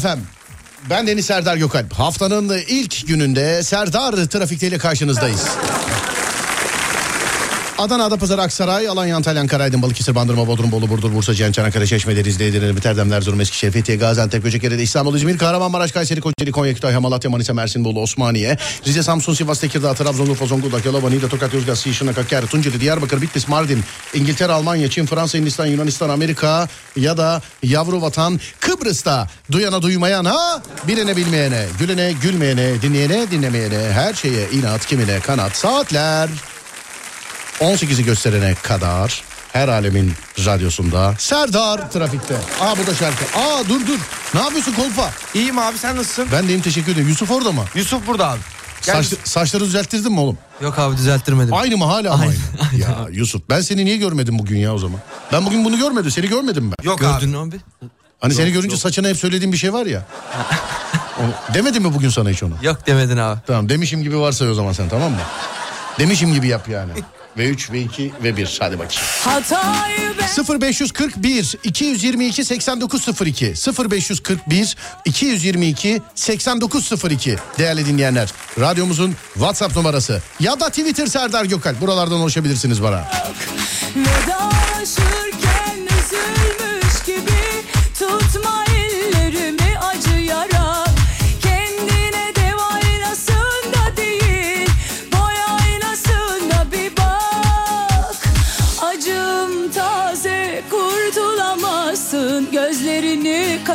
Efem. Ben Deniz Serdar Gökalp. Haftanın ilk gününde Serdar trafikteyle karşınızdayız. Adana, Adapazarı, Aksaray, Alanya, Antalya, Ankara, Aydın, Balıkesir, Bandırma, Bodrum, Bolu, Burdur, Bursa, Cihan, Çanakkale, Çeşme, Denizli, Edirne, Biterden, Erzurum, Eskişehir, Fethiye, Gaziantep, Göcekere, İstanbul, İzmir, Kahramanmaraş, Kayseri, Kocaeli, Konya, Kütahya, Malatya, Manisa, Mersin, Bolu, Osmaniye, Rize, Samsun, Sivas, Tekirdağ, Trabzon, Urfa, Zonguldak, Yalova, Niğde, Tokat, Yozgat, Siirt, Şırnak, Hakkari, Tunceli, Diyarbakır, Bitlis, Mardin, İngiltere, Almanya, Çin, Fransa, Hindistan, Yunanistan, Amerika ya da yavru vatan Kıbrıs'ta duyana duymayana, bilene bilmeyene, gülene gülmeyene, dinleyene dinlemeyene, her şeye inat, kimine kanat, saatler 18'i gösterene kadar her alemin radyosunda Serdar Trafik'te. Aa bu da şarkı. Aa dur dur. Ne yapıyorsun Kolpa? İyiyim abi sen nasılsın? Ben deyim teşekkür ederim. Yusuf orada mı? Yusuf burada abi. Gel Saç, Yusuf. saçları düzelttirdin mi oğlum? Yok abi düzelttirmedim. Aynı mı hala Aynı, aynı? Ya Yusuf ben seni niye görmedim bugün ya o zaman? Ben bugün bunu görmedim. Seni görmedim ben. Yok Gördün abi. mü abi? Hani seni görünce saçına hep söylediğim bir şey var ya. Demedim mi bugün sana hiç onu? Yok demedin abi. Tamam demişim gibi varsa o zaman sen tamam mı? Demişim gibi yap yani. Ve 3 ve 2 ve 1 hadi bakayım. Hatayı ben 0541 222 8902 0541 222 8902 değerli dinleyenler radyomuzun WhatsApp numarası. Ya da Twitter Serdar Gökal. Buralardan ulaşabilirsiniz bana. vedalaşırken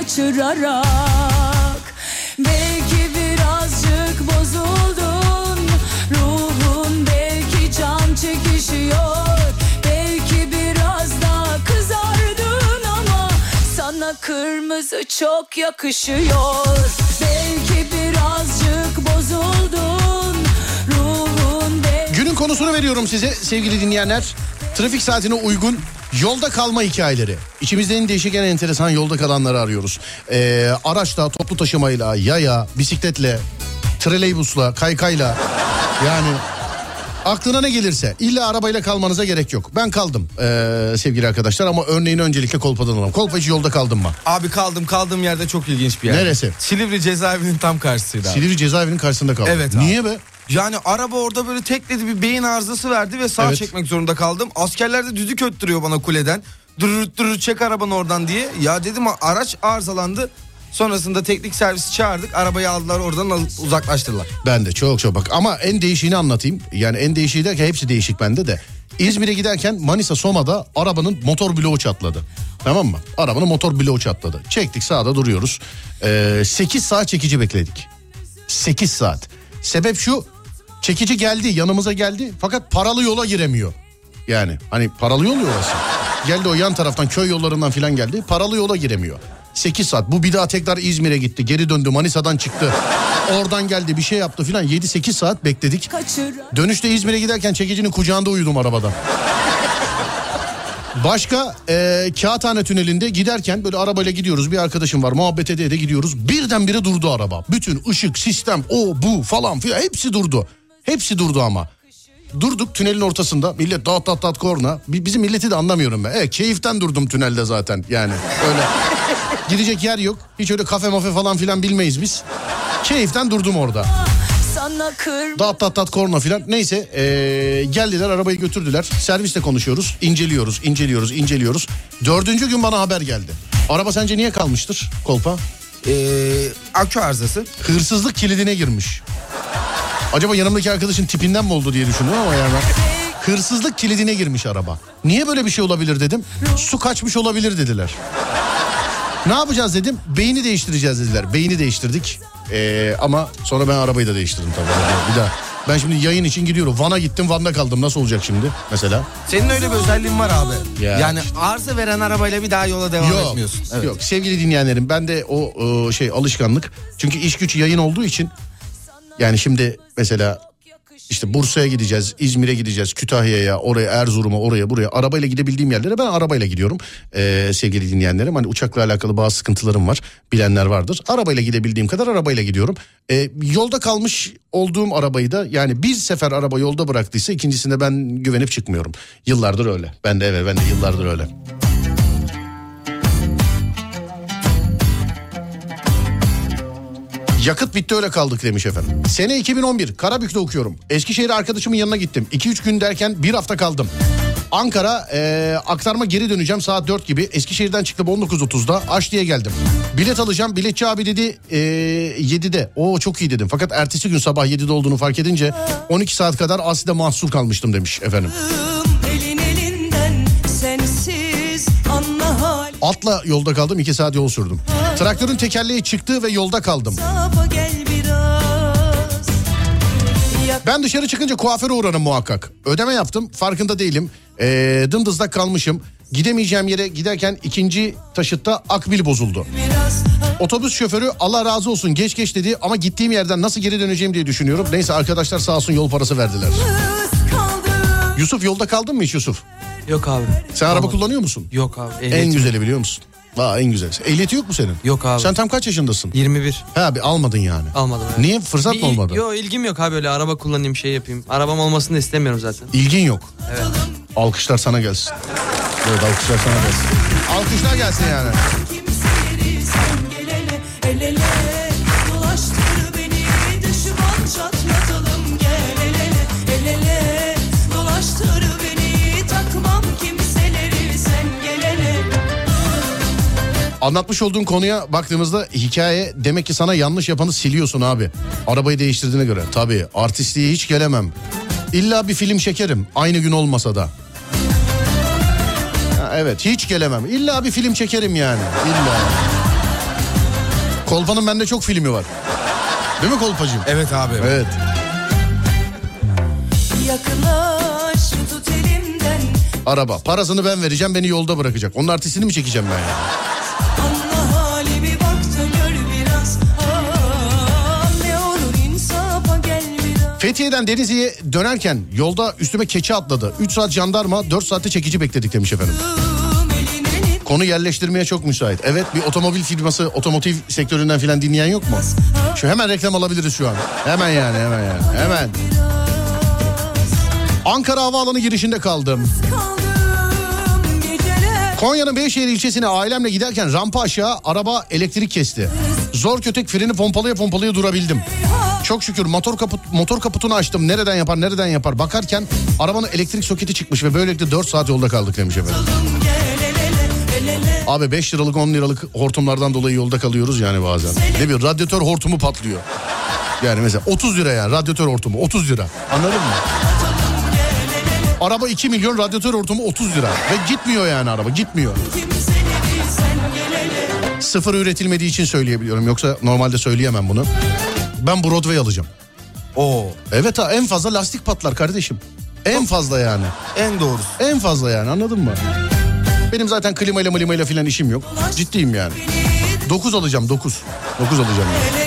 kaçırarak belki birazcık bozuldun ruhun belki can çekişiyor belki biraz daha kızardın ama sana kırmızı çok yakışıyor belki birazcık bozuldun ruhun Günün konusunu veriyorum size sevgili dinleyenler. Trafik saatine uygun yolda kalma hikayeleri. İçimizde en değişik en enteresan yolda kalanları arıyoruz. Ee, araçla, toplu taşımayla, yaya, bisikletle, treleybusla, kaykayla yani aklına ne gelirse illa arabayla kalmanıza gerek yok. Ben kaldım ee, sevgili arkadaşlar ama örneğini öncelikle Kolpa'dan alalım. Kolpa hiç yolda kaldın mı? Abi kaldım kaldığım yerde çok ilginç bir yer. Neresi? Silivri cezaevinin tam karşısıydı abi. Silivri cezaevinin karşısında kaldım. Evet abi. Niye be? Yani araba orada böyle tekledi bir beyin arızası verdi ve sağ Evet. çekmek zorunda kaldım. Askerler de düdük öttürüyor bana kuleden. Durur durur çek arabanı oradan diye. Ya dedim araç arızalandı. Sonrasında teknik servisi çağırdık. Arabayı aldılar oradan uzaklaştırdılar. Ben de çok çok bak ama en değişiğini anlatayım. Yani en değişiği derken hepsi değişik bende de. İzmir'e giderken Manisa Soma'da arabanın motor bloğu çatladı. Tamam mı? Arabanın motor bloğu çatladı. Çektik sağda duruyoruz. Ee, 8 saat çekici bekledik. 8 saat. Sebep şu çekici geldi yanımıza geldi fakat paralı yola giremiyor. Yani hani paralı yol orası. Geldi o yan taraftan köy yollarından filan geldi. Paralı yola giremiyor. 8 saat. Bu bir daha tekrar İzmir'e gitti. Geri döndü. Manisa'dan çıktı. Oradan geldi bir şey yaptı filan. 7-8 saat bekledik. Dönüşte İzmir'e giderken çekicinin kucağında uyudum arabada. Başka e, Kağıthane Tüneli'nde giderken böyle arabayla gidiyoruz. Bir arkadaşım var muhabbet ede de gidiyoruz. Birdenbire durdu araba. Bütün ışık, sistem, o bu falan filan hepsi durdu. Hepsi durdu ama. Durduk tünelin ortasında millet dat dat dat korna. Bi- Bizim milleti de anlamıyorum ben. Evet keyiften durdum tünelde zaten yani öyle. Gidecek yer yok. Hiç öyle kafe mafe falan filan bilmeyiz biz. Keyiften durdum orada. Dat dat dat korna filan. Neyse ee, geldiler arabayı götürdüler. Servisle konuşuyoruz. inceliyoruz, inceliyoruz, inceliyoruz. Dördüncü gün bana haber geldi. Araba sence niye kalmıştır kolpa? Ee, akü arızası. Hırsızlık kilidine girmiş. Acaba yanımdaki arkadaşın tipinden mi oldu diye düşündüm ama yani. Hırsızlık kilidine girmiş araba. Niye böyle bir şey olabilir dedim. Su kaçmış olabilir dediler. Ne yapacağız dedim. Beyni değiştireceğiz dediler. Beyni değiştirdik. Ee, ama sonra ben arabayı da değiştirdim tabii. Bir daha. Ben şimdi yayın için gidiyorum. Van'a gittim Van'da kaldım. Nasıl olacak şimdi mesela? Senin öyle bir özelliğin var abi. Ya. Yani arıza veren arabayla bir daha yola devam Yok, etmiyorsun. Evet. yok sevgili dinleyenlerim ben de o e, şey alışkanlık. Çünkü iş güç yayın olduğu için yani şimdi mesela işte Bursa'ya gideceğiz, İzmir'e gideceğiz, Kütahya'ya, oraya, Erzurum'a, oraya, buraya. Arabayla gidebildiğim yerlere ben arabayla gidiyorum. Ee, sevgili dinleyenlerim hani uçakla alakalı bazı sıkıntılarım var. Bilenler vardır. Arabayla gidebildiğim kadar arabayla gidiyorum. Ee, yolda kalmış olduğum arabayı da yani bir sefer araba yolda bıraktıysa ikincisinde ben güvenip çıkmıyorum. Yıllardır öyle. Ben de evet ben de yıllardır öyle. Yakıt bitti öyle kaldık demiş efendim. Sene 2011 Karabük'te okuyorum. Eskişehir arkadaşımın yanına gittim. 2-3 gün derken bir hafta kaldım. Ankara eee, aktarma geri döneceğim saat 4 gibi. Eskişehir'den çıktım 19.30'da Aşti'ye geldim. Bilet alacağım. Biletçi abi dedi eee 7'de. Oo çok iyi dedim. Fakat ertesi gün sabah 7'de olduğunu fark edince 12 saat kadar Asi'de mahsur kalmıştım demiş efendim. Atla yolda kaldım 2 saat yol sürdüm. Traktörün tekerleği çıktı ve yolda kaldım. Ben dışarı çıkınca kuaföre uğrarım muhakkak. Ödeme yaptım farkında değilim. Ee, dımdızlak kalmışım. Gidemeyeceğim yere giderken ikinci taşıtta akbil bozuldu. Otobüs şoförü Allah razı olsun geç geç dedi ama gittiğim yerden nasıl geri döneceğim diye düşünüyorum. Neyse arkadaşlar sağ olsun yol parası verdiler. Yusuf yolda kaldın mı hiç Yusuf? Yok abi. Sen araba Tamam. kullanıyor musun? Yok abi. En ehliyetim güzeli biliyor musun? Aa en güzeli. Ehliyeti yok mu senin? Yok abi. Sen tam kaç yaşındasın? 21. Ha bir almadın yani. Almadım. evet. Niye fırsat mı olmadı? Yok ilgim yok abi öyle araba kullanayım şey yapayım. Arabam olmasını da istemiyorum zaten. İlgin yok. Evet. Alkışlar sana gelsin. Evet alkışlar sana gelsin. Alkışlar gelsin yani. Anlatmış olduğun konuya baktığımızda hikaye demek ki sana yanlış yapanı siliyorsun abi. Arabayı değiştirdiğine göre. Tabii artistliğe hiç gelemem. İlla bir film çekerim aynı gün olmasa da. Ha, evet hiç gelemem. İlla bir film çekerim yani. İlla. Kolpa'nın bende çok filmi var. Değil mi Kolpacığım? Evet abi. Evet. Elimden Araba. Parasını ben vereceğim beni yolda bırakacak. Onun artistini mi çekeceğim ben ya? Anla Fethiye'den Denizli'ye dönerken yolda üstüme keçi atladı. 3 saat jandarma 4 saatte çekici bekledik demiş efendim. Konu yerleştirmeye çok müsait. Evet bir otomobil firması otomotiv sektöründen filan dinleyen yok mu? Şu hemen reklam alabiliriz şu an. Hemen yani hemen yani hemen. Ankara Havaalanı girişinde kaldım. Konya'nın Beyşehir ilçesine ailemle giderken rampa aşağı araba elektrik kesti. Zor kötek freni pompalaya pompalaya durabildim. Çok şükür motor kaput motor kaputunu açtım. Nereden yapar nereden yapar bakarken arabanın elektrik soketi çıkmış ve böylelikle 4 saat yolda kaldık demiş efendim. Abi 5 liralık 10 liralık hortumlardan dolayı yolda kalıyoruz yani bazen. Ne bir radyatör hortumu patlıyor. Yani mesela 30 lira yani radyatör hortumu 30 lira. Anladın mı? Araba 2 milyon radyatör hortumu 30 lira. Ve gitmiyor yani araba gitmiyor. Sıfır üretilmediği için söyleyebiliyorum. Yoksa normalde söyleyemem bunu. Ben Broadway alacağım. Oo Evet ha en fazla lastik patlar kardeşim. En fazla yani. en doğrusu. En fazla yani anladın mı? Benim zaten klimayla klimayla filan işim yok. Ciddiyim yani. 9 alacağım 9. 9 alacağım yani.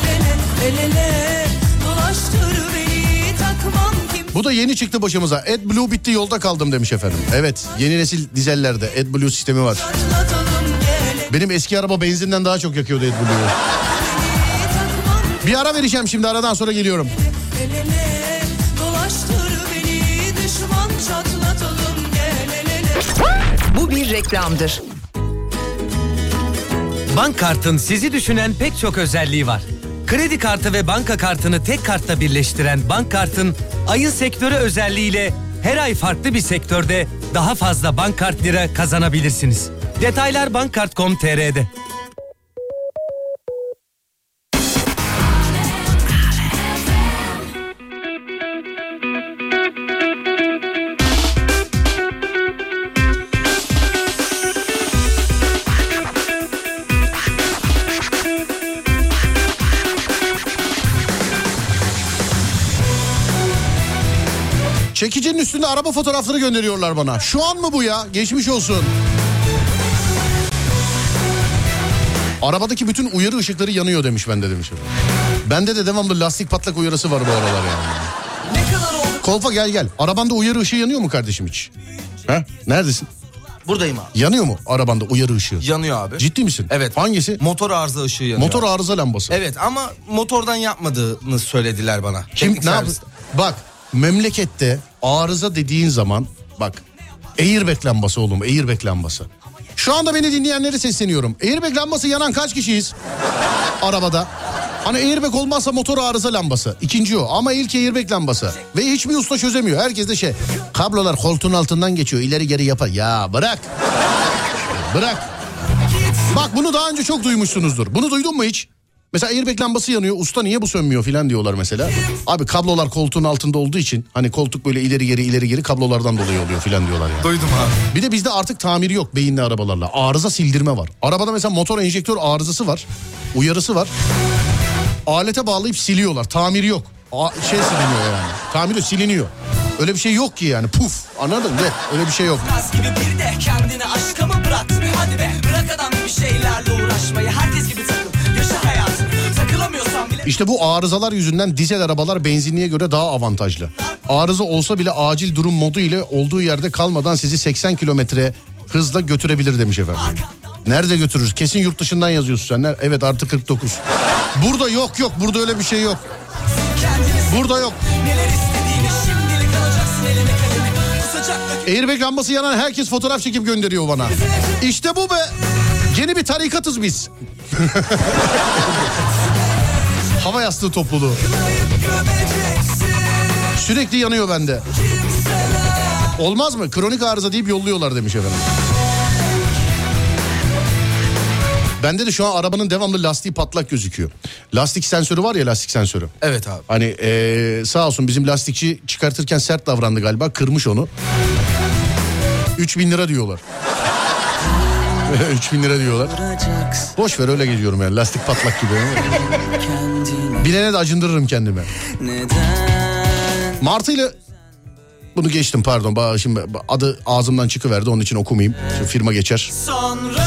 Bu da yeni çıktı başımıza. AdBlue bitti yolda kaldım demiş efendim. Evet yeni nesil dizellerde AdBlue sistemi var. Benim eski araba benzinden daha çok yakıyordu AdBlue'yu. Bir ara vereceğim şimdi aradan sonra geliyorum. el ele dolaştır beni düşman çatlatalım gel el ele Bu bir reklamdır. Bank kartın sizi düşünen pek çok özelliği var. Kredi kartı ve banka kartını tek kartta birleştiren bank kartın ayın sektörü özelliğiyle her ay farklı bir sektörde daha fazla bank kart lira kazanabilirsiniz. Detaylar bankkart.com.tr'de. üstünde araba fotoğrafları gönderiyorlar bana. Şu an mı bu ya? Geçmiş olsun. Arabadaki bütün uyarı ışıkları yanıyor demiş bende demiş. Bende de devamlı lastik patlak uyarısı var bu aralar yani. Kolfa gel gel. Arabanda uyarı ışığı yanıyor mu kardeşim hiç? Ha? Neredesin? Buradayım abi. Yanıyor mu arabanda uyarı ışığı? Yanıyor abi. Ciddi misin? Evet. Hangisi? Motor arıza ışığı yanıyor. Motor arıza lambası. Evet ama motordan yapmadığını söylediler bana. Kim Teknik ne yap? serviste. Bak memlekette arıza dediğin zaman bak airbag lambası oğlum airbag lambası. Şu anda beni dinleyenlere sesleniyorum. Airbag lambası yanan kaç kişiyiz? Arabada. Hani airbag olmazsa motor arıza lambası. İkinci o ama ilk airbag lambası. Ve hiçbir usta çözemiyor. Herkes de şey kablolar koltuğun altından geçiyor ileri geri yapar. Ya bırak. bırak. Bak bunu daha önce çok duymuşsunuzdur. Bunu duydun mu hiç? Mesela airbag lambası yanıyor. Usta niye bu sönmüyor filan diyorlar mesela. Abi kablolar koltuğun altında olduğu için hani koltuk böyle ileri geri ileri geri kablolardan dolayı oluyor filan diyorlar yani. Duydum abi. Bir de bizde artık tamiri yok beyinli arabalarla. Arıza sildirme var. Arabada mesela motor enjektör arızası var. Uyarısı var. Alete bağlayıp siliyorlar. Tamiri yok. A- şey siliniyor yani. Tamiri siliniyor. Öyle bir şey yok ki yani. Puf. Anladın mı? Öyle bir şey yok. Gaz gibi bir de kendini aşka mı bıraktın Hadi be bırak adam gibi şeylerle uğraşmayı Herkes gibi takıl İşte bu arızalar yüzünden dizel arabalar benzinliğe göre daha avantajlı. Arıza olsa bile acil durum modu ile olduğu yerde kalmadan sizi 80 kilometre hızla götürebilir demiş efendim. Nerede götürür? Kesin yurt dışından yazıyorsun sen. Evet artı 49. Burada yok yok burada öyle bir şey yok. Burada yok. Airbag lambası yanan herkes fotoğraf çekip gönderiyor bana. İşte bu be. Yeni bir tarikatız biz. Hava yastığı topluluğu. Sürekli yanıyor bende. Olmaz mı? Kronik arıza deyip yolluyorlar demiş efendim. Bende de şu an arabanın devamlı lastiği patlak gözüküyor. Lastik sensörü var ya lastik sensörü. Evet abi. Hani eee, sağ olsun bizim lastikçi çıkartırken sert davrandı galiba. Kırmış onu. 3000 lira diyorlar. 3000 lira diyorlar. Boş ver öyle geliyorum yani lastik patlak gibi. Bilene de acındırırım kendime. Martı ile bunu geçtim pardon. Ba- Şimdi adı ağzımdan çıkıverdi onun için okumayayım. Şimdi firma geçer. Sonra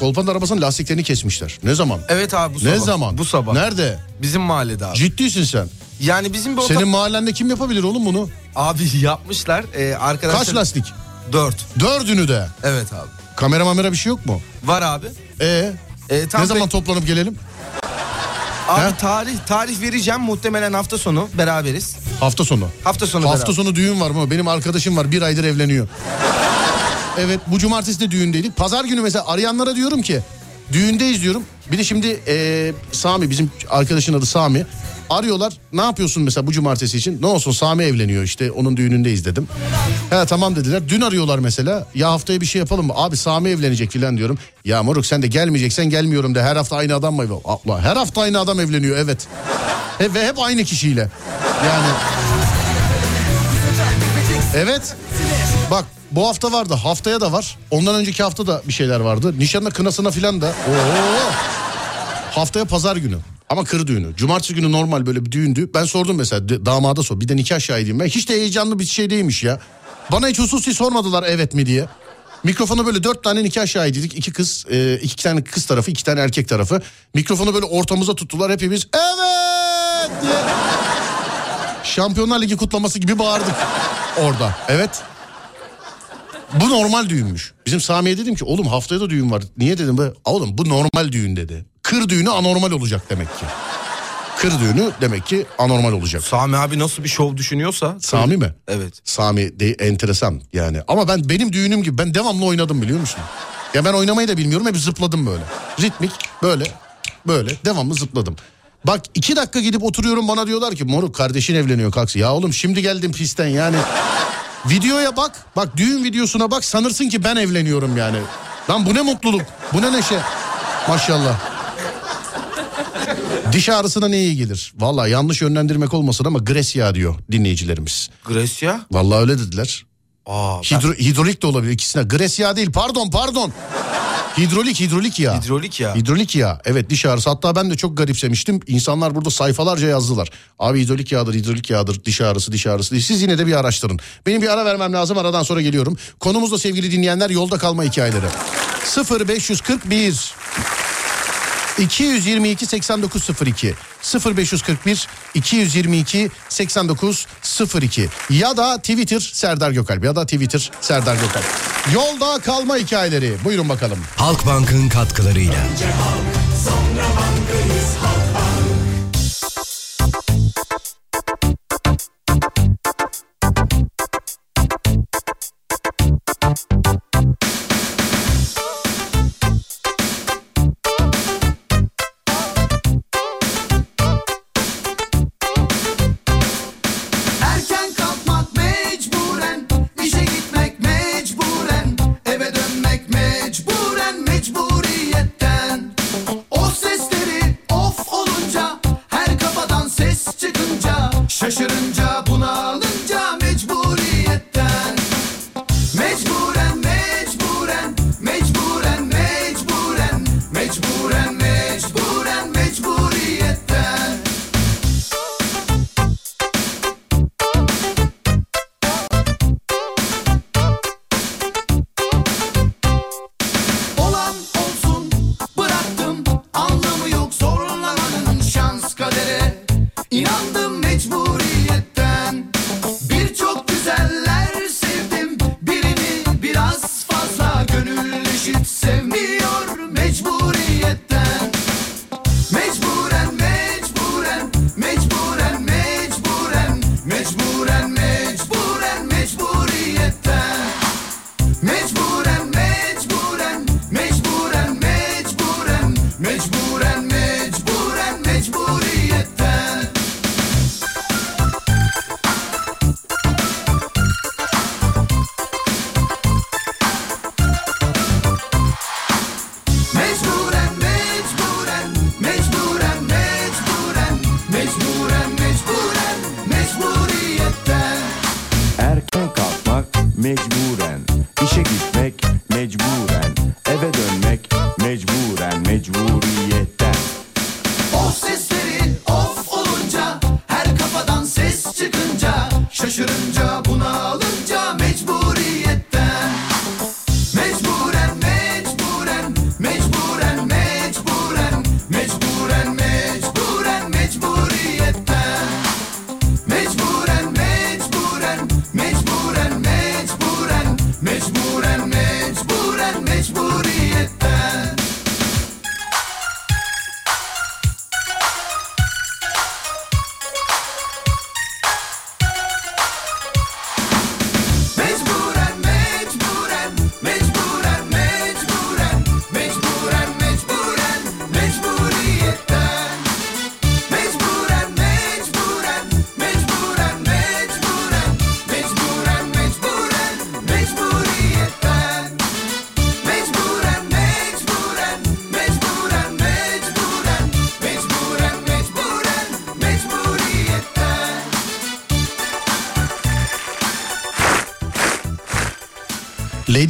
Kolpanın arabasının lastiklerini kesmişler. Ne zaman? Evet abi bu sabah. Ne zaman? Bu sabah. Nerede? Bizim mahallede abi. Ciddisin sen. Yani bizim bir Senin otom- mahallende kim yapabilir oğlum bunu? Abi yapmışlar. Ee, arkadaşlar... Kaç lastik? Dört. Dördünü de. Evet abi. Kamera mamera bir şey yok mu? Var abi. Ee, Ee, tam ne zaman toplanıp gelelim? Abi He? tarih tarih vereceğim muhtemelen hafta sonu beraberiz. Hafta sonu. Hafta sonu Hafta beraber. sonu düğün var mı? Benim arkadaşım var bir aydır evleniyor. evet bu cumartesi de düğündeydik. Pazar günü mesela arayanlara diyorum ki düğündeyiz diyorum. Bir de şimdi eee, Sami bizim arkadaşın adı Sami. Arıyorlar. Ne yapıyorsun mesela bu cumartesi için? Ne olsun Sami evleniyor işte onun düğünündeyiz dedim. He tamam dediler. Dün arıyorlar mesela. Ya haftaya bir şey yapalım mı? Abi Sami evlenecek filan diyorum. Ya moruk sen de gelmeyeceksen gelmiyorum de. Her hafta aynı adam mı? Abla her hafta aynı adam evleniyor evet. He, ve hep aynı kişiyle. Yani Evet. Bak bu hafta vardı. Haftaya da var. Ondan önceki hafta da bir şeyler vardı. Nişanına kınasına filan da. Oo. Haftaya pazar günü. Ama kır düğünü. Cumartesi günü normal böyle bir düğündü. Ben sordum mesela damada sor. Bir de nikah şahidiyim ben. Hiç de heyecanlı bir şey değilmiş ya. Bana hiç hususi sormadılar evet mi diye. Mikrofona böyle dört tane nikah şahidiydik. İki kız, e, iki tane kız tarafı, iki tane erkek tarafı. Mikrofonu böyle ortamıza tuttular hepimiz. Evet diye. Şampiyonlar Ligi kutlaması gibi bağırdık orada. Evet. Bu normal düğünmüş. Bizim Sami'ye dedim ki oğlum haftaya da düğün var. Niye dedim be? Oğlum bu normal düğün dedi. Kır düğünü anormal olacak demek ki. Kır düğünü demek ki anormal olacak. Sami abi nasıl bir şov düşünüyorsa. Sami mi? Evet. Sami de enteresan yani. Ama ben benim düğünüm gibi ben devamlı oynadım biliyor musun? Ya ben oynamayı da bilmiyorum hep zıpladım böyle. Ritmik böyle böyle devamlı zıpladım. Bak iki dakika gidip oturuyorum bana diyorlar ki moruk kardeşin evleniyor kalksın. Ya oğlum şimdi geldim pistten yani. Videoya bak bak düğün videosuna bak sanırsın ki ben evleniyorum yani. Lan bu ne mutluluk bu ne neşe maşallah. Diş ağrısına ne iyi gelir? Valla yanlış yönlendirmek olmasın ama gres yağı diyor dinleyicilerimiz. Grecia. Vallahi öyle dediler. Aa, ben- Hidro, hidrolik de olabilir ikisine. Gres yağı değil pardon pardon. Hidrolik hidrolik yağ. hidrolik ya. Hidrolik yağ. Evet diş ağrısı. Hatta ben de çok garipsemiştim. İnsanlar burada sayfalarca yazdılar. Abi hidrolik yağdır, hidrolik yağdır, diş ağrısı, diş ağrısı. diye. Siz yine de bir araştırın. Benim bir ara vermem lazım. Aradan sonra geliyorum. Konumuz da sevgili dinleyenler yolda kalma hikayeleri. 0541 222 8902 0541 222 8902 ya da Twitter Serdar Gökalp ya da Twitter Serdar Gökalp. Yolda kalma hikayeleri. Buyurun bakalım. Halkbank'ın katkılarıyla. Erken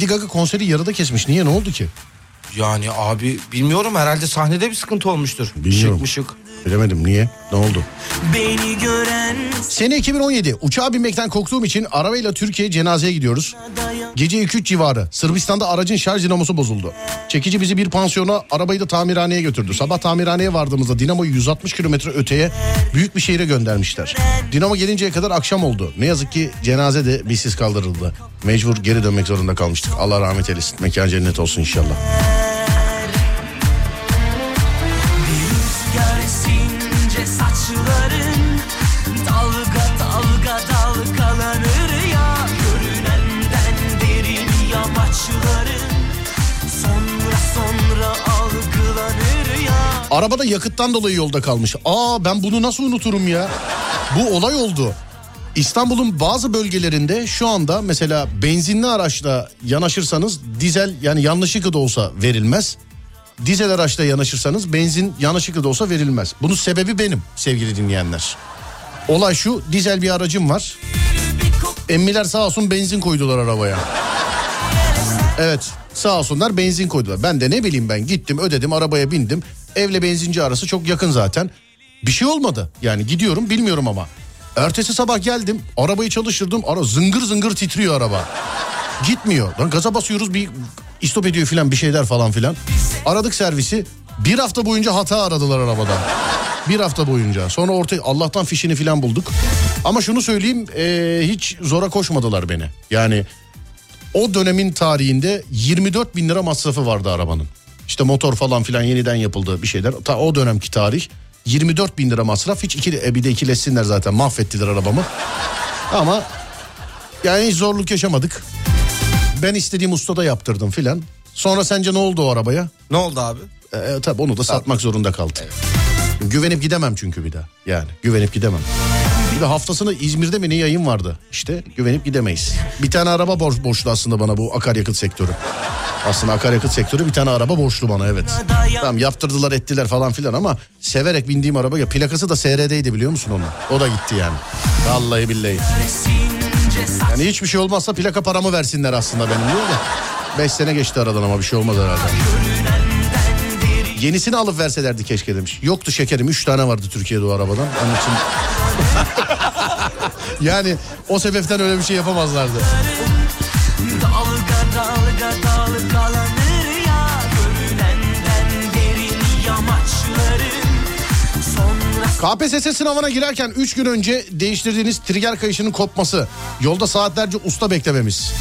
Lady Gaga konseri yarıda kesmiş. Niye ne oldu ki? Yani abi bilmiyorum herhalde sahnede bir sıkıntı olmuştur. Bilmiyorum. Şık mı şık. Bilemedim niye? Ne oldu? Beni gören Sene 2017 uçağa binmekten korktuğum için arabayla Türkiye cenazeye gidiyoruz. Gece 2-3 civarı Sırbistan'da aracın şarj dinamosu bozuldu. Çekici bizi bir pansiyona arabayı da tamirhaneye götürdü. Sabah tamirhaneye vardığımızda dinamoyu 160 kilometre öteye büyük bir şehire göndermişler. Dinamo gelinceye kadar akşam oldu. Ne yazık ki cenaze de bizsiz kaldırıldı. Mecbur geri dönmek zorunda kalmıştık. Allah rahmet eylesin. Mekan cennet olsun inşallah. Arabada yakıttan dolayı yolda kalmış. Aa ben bunu nasıl unuturum ya? Bu olay oldu. İstanbul'un bazı bölgelerinde şu anda mesela benzinli araçla yanaşırsanız dizel yani yanlışlıkla da olsa verilmez. Dizel araçla yanaşırsanız benzin yanlışlıkla da olsa verilmez. Bunun sebebi benim sevgili dinleyenler. Olay şu dizel bir aracım var. Emmiler sağ olsun benzin koydular arabaya. Evet sağ olsunlar benzin koydular. Ben de ne bileyim ben gittim ödedim arabaya bindim. Evle benzinci arası çok yakın zaten. Bir şey olmadı yani gidiyorum bilmiyorum ama. Ertesi sabah geldim arabayı çalıştırdım ara zıngır zıngır titriyor araba. Gitmiyor. Lan gaza basıyoruz bir istop ediyor filan bir şeyler falan filan. Aradık servisi bir hafta boyunca hata aradılar arabadan. Bir hafta boyunca. Sonra ortaya Allah'tan fişini filan bulduk. Ama şunu söyleyeyim eee, hiç zora koşmadılar beni. Yani o dönemin tarihinde 24 bin lira masrafı vardı arabanın. İşte motor falan filan yeniden yapıldı bir şeyler. Ta o dönemki tarih 24 bin lira masraf. Hiç iki, e, bir de ikileşsinler zaten mahvettiler arabamı. Ama yani hiç zorluk yaşamadık. Ben istediğim ustada yaptırdım filan. Sonra sence ne oldu o arabaya? Ne oldu abi? Ee, tabii onu da satmak zorunda kaldım. Güvenip gidemem çünkü bir daha. Yani güvenip gidemem. Bir de haftasında İzmir'de mi ne yayın vardı? İşte güvenip gidemeyiz. Bir tane araba borç, borçlu aslında bana bu akaryakıt sektörü. Aslında akaryakıt sektörü bir tane araba borçlu bana evet. Tamam yaptırdılar ettiler falan filan ama severek bindiğim araba ya plakası da SRD'ydi biliyor musun onu? O da gitti yani. Vallahi billahi. Yani hiçbir şey olmazsa plaka paramı versinler aslında benim diyor da. Beş sene geçti aradan ama bir şey olmadı herhalde. Yenisini alıp verselerdi keşke demiş. Yoktu şekerim. Üç tane vardı Türkiye'de o arabadan. Onun için... yani o sebepten öyle bir şey yapamazlardı. Dalga dalga KPSS sınavına girerken 3 gün önce değiştirdiğiniz trigger kayışının kopması. Yolda saatlerce usta beklememiz.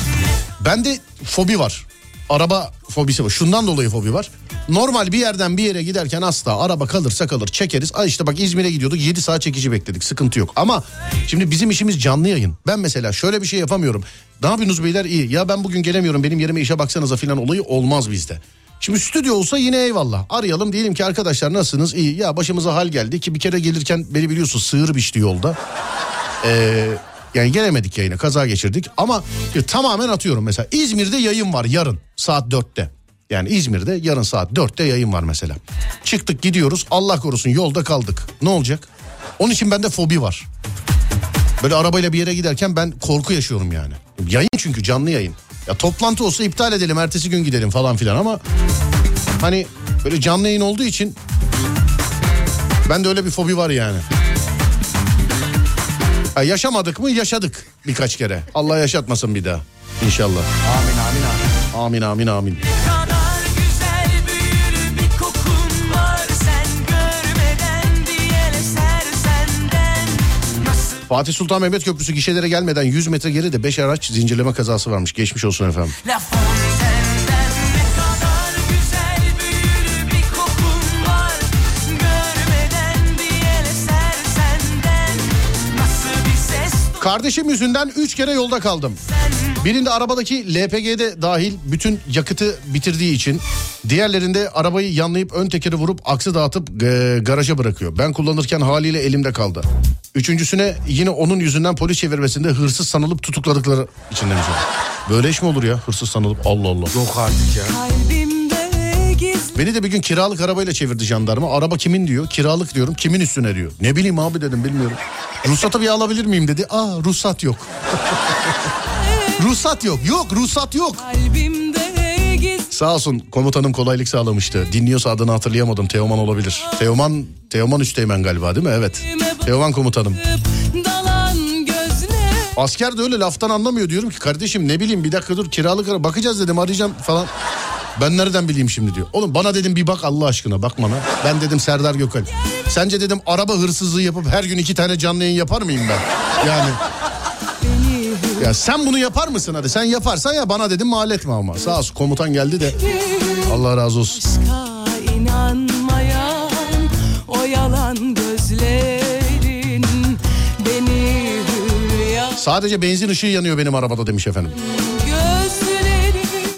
Bende fobi var. Araba fobisi var. Şundan dolayı fobi var. Normal bir yerden bir yere giderken asla araba kalırsa kalır çekeriz. Ay işte bak İzmir'e gidiyorduk 7 saat çekici bekledik sıkıntı yok. Ama şimdi bizim işimiz canlı yayın. Ben mesela şöyle bir şey yapamıyorum. Ne yapıyorsunuz beyler iyi. Ya ben bugün gelemiyorum benim yerime işe baksanıza filan olayı olmaz bizde. Şimdi stüdyo olsa yine eyvallah. Arayalım diyelim ki arkadaşlar nasılsınız? İyi. Ya başımıza hal geldi ki bir kere gelirken beni biliyorsun sığır biçti yolda. Ee, yani gelemedik yayına kaza geçirdik ama e, tamamen atıyorum mesela İzmir'de yayın var yarın saat 4'te. Yani İzmir'de yarın saat 4'te yayın var mesela. Çıktık gidiyoruz Allah korusun yolda kaldık. Ne olacak? Onun için bende fobi var. Böyle arabayla bir yere giderken ben korku yaşıyorum yani. Yayın çünkü canlı yayın. Ya toplantı olsa iptal edelim ertesi gün gidelim falan filan ama hani böyle canlı yayın olduğu için bende öyle bir fobi var yani. Ha, yaşamadık mı yaşadık birkaç kere. Allah yaşatmasın bir daha İnşallah. Amin amin amin. Amin amin amin. Fatih Sultan Mehmet Köprüsü gişelere gelmeden 100 metre geride 5 araç zincirleme kazası varmış. Geçmiş olsun efendim. Kardeşim yüzünden 3 kere yolda kaldım. Birinde arabadaki LPG'de dahil bütün yakıtı bitirdiği için diğerlerinde arabayı yanlayıp ön tekeri vurup aksı dağıtıp e, garaja bırakıyor. Ben kullanırken haliyle elimde kaldı. Üçüncüsüne yine onun yüzünden polis çevirmesinde hırsız sanılıp tutukladıkları için demiş. o. Böyle iş mi olur ya hırsız sanılıp Allah Allah. Yok artık ya. Beni de bir gün kiralık arabayla çevirdi jandarma. Araba kimin diyor. Kiralık diyorum. Kimin üstüne diyor. Ne bileyim abi dedim bilmiyorum. Ruhsatı bir alabilir miyim dedi. Aa ruhsat yok. Ruhsat yok. Yok ruhsat yok. Sağ olsun komutanım kolaylık sağlamıştı. Dinliyorsa adını hatırlayamadım. Teoman olabilir. Teoman Teoman Üsteğmen galiba değil mi? Evet. Teoman komutanım. Asker de öyle laftan anlamıyor diyorum ki kardeşim ne bileyim bir dakika dur kiralık ara bakacağız dedim arayacağım falan. Ben nereden bileyim şimdi diyor. Oğlum bana dedim bir bak Allah aşkına bak bana. Ben dedim Serdar Gökal. Sence dedim araba hırsızlığı yapıp her gün iki tane canlı yayın yapar mıyım ben? Yani ya sen bunu yapar mısın hadi? Sen yaparsan ya bana dedim mal etme ama. Sağ olsun komutan geldi de. Allah razı olsun. aşka inanmayan o yalan gözlerin beni hülya Sadece benzin ışığı yanıyor benim arabada demiş efendim.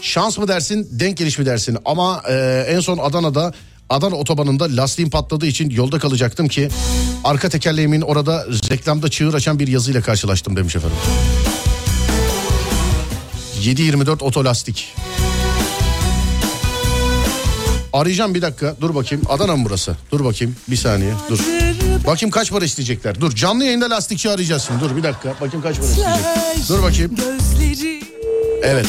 Şans mı dersin, denk geliş mi dersin? Ama e, en son Adana'da Adana otobanında lastiğim patladığı için yolda kalacaktım ki arka tekerleğimin orada reklamda çığır açan bir yazıyla karşılaştım demiş efendim. 724 otolastik. Arayacağım bir dakika. Dur bakayım. Adana mı burası? Dur bakayım. Bir saniye. Dur. Bakayım kaç para isteyecekler. Dur. Canlı yayında lastikçi arayacağız şimdi. Dur bir dakika. Bakayım kaç para isteyecek. Dur bakayım. Evet.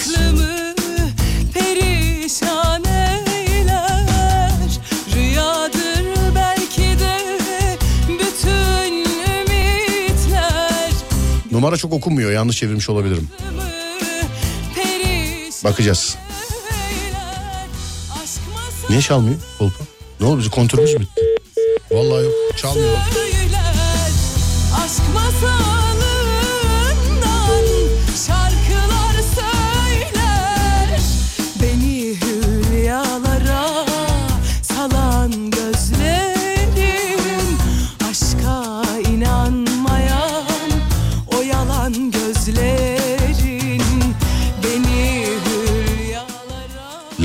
Numara çok okunmuyor. Yanlış çevirmiş olabilirim. Bakacağız. Niye çalmıyor Kolpa? Ne oldu bizim kontörümüz mü bitti? Vallahi yok çalmıyor. söyler Aşk masalından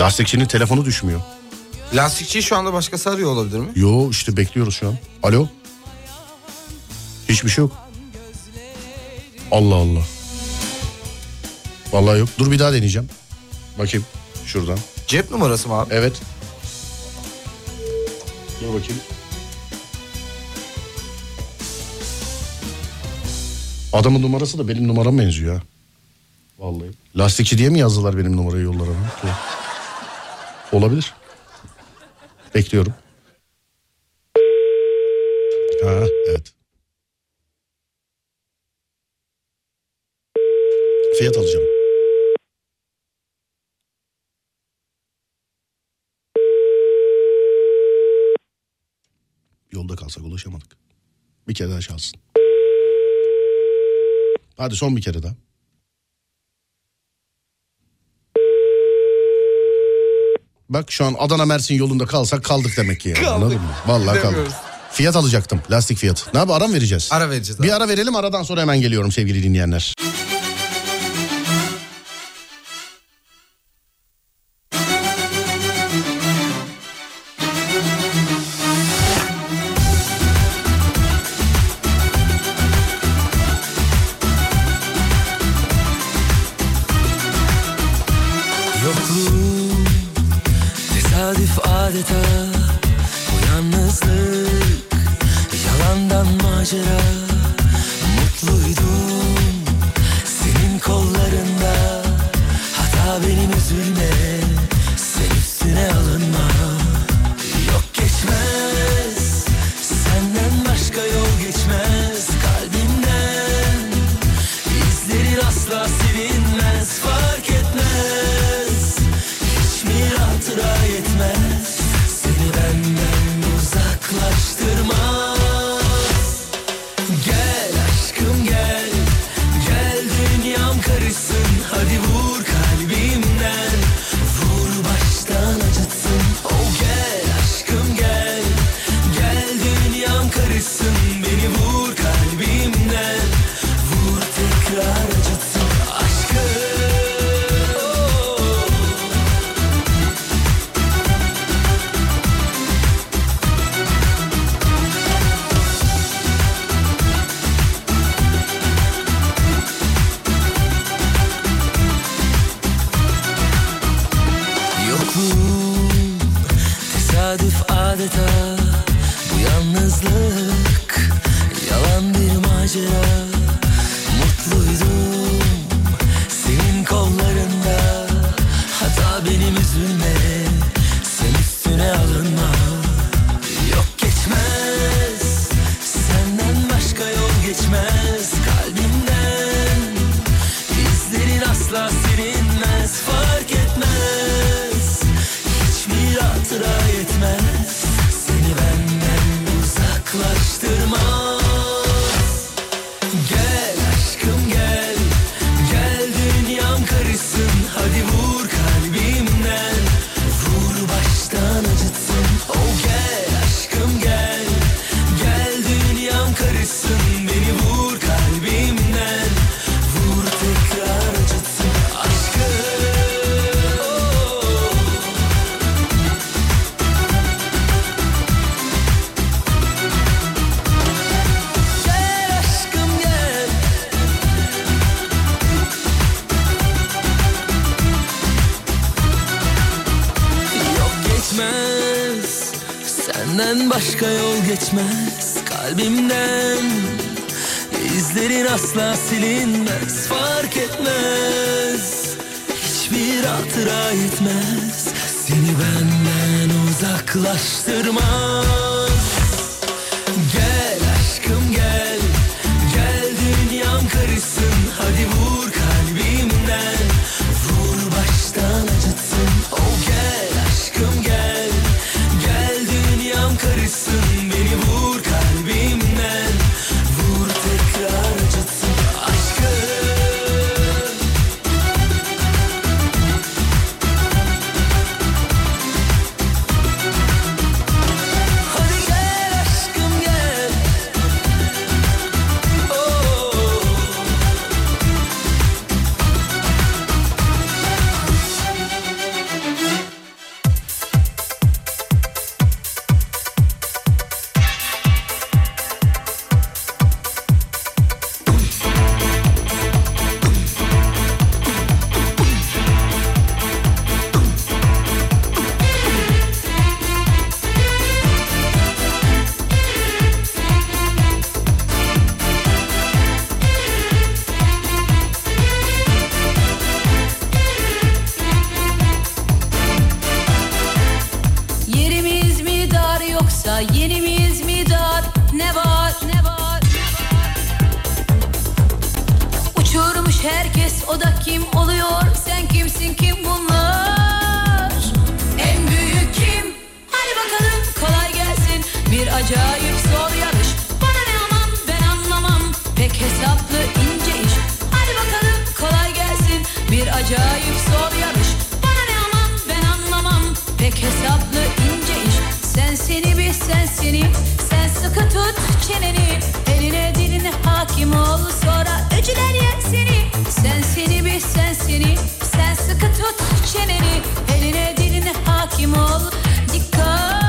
Lastikçinin telefonu düşmüyor. Lastikçiyi şu anda başkası arıyor olabilir mi? Yo işte bekliyoruz şu an. Alo? Hiçbir şey yok. Allah Allah. Vallahi yok. Dur bir daha deneyeceğim. Bakayım şuradan. Cep numarası mı abi? Evet. Dur bakayım. Adamın numarası da benim numarama benziyor ha. Vallahi. Lastikçi diye mi yazdılar benim numarayı yollarına? Olabilir. Bekliyorum. Ha, evet. Fiyat alacağım. Yolda kalsak ulaşamadık. Bir kere daha çalsın. Hadi son bir kere daha. Bak şu an Adana Mersin yolunda kalsak kaldık demek ki. Yani, anladın mı? Vallahi kaldık. Fiyat alacaktım. Lastik fiyatı. Ne yapalım? Ara mı vereceğiz? Ara vereceğiz abi. Bir ara verelim aradan sonra hemen geliyorum sevgili dinleyenler. Tesadüf adeta Bu yalnızlık yalandan macera. Mutluydum senin kollarında Hata benim üzülme Senden başka yol geçmez kalbimden. İzlerin asla silinmez fark etmez. Hiçbir hatıra yetmez Seni benden uzaklaştırmaz. Gel aşkım gel. seni bir sensinim Sen sıkı tut çeneni. Eline diline hakim ol Sonra öcüler yer seni. Sen seni bir sensinim Sen sıkı tut çeneni. Eline diline hakim ol. Dikkat.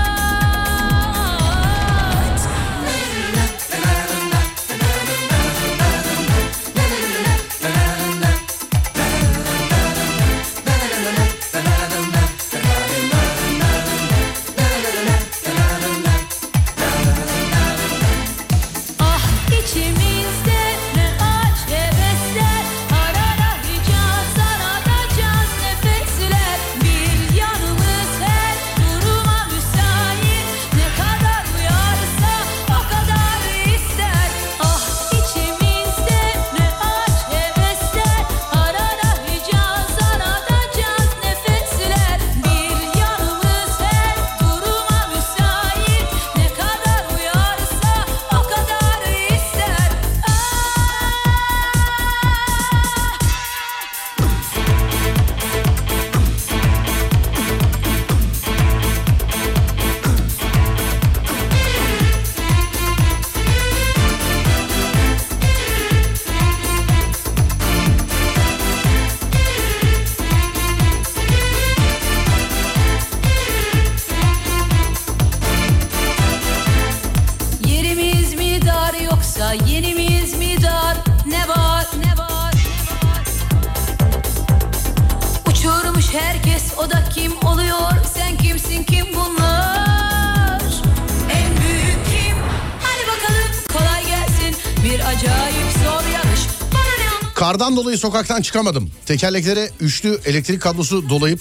dolayı sokaktan çıkamadım. Tekerleklere üçlü elektrik kablosu dolayıp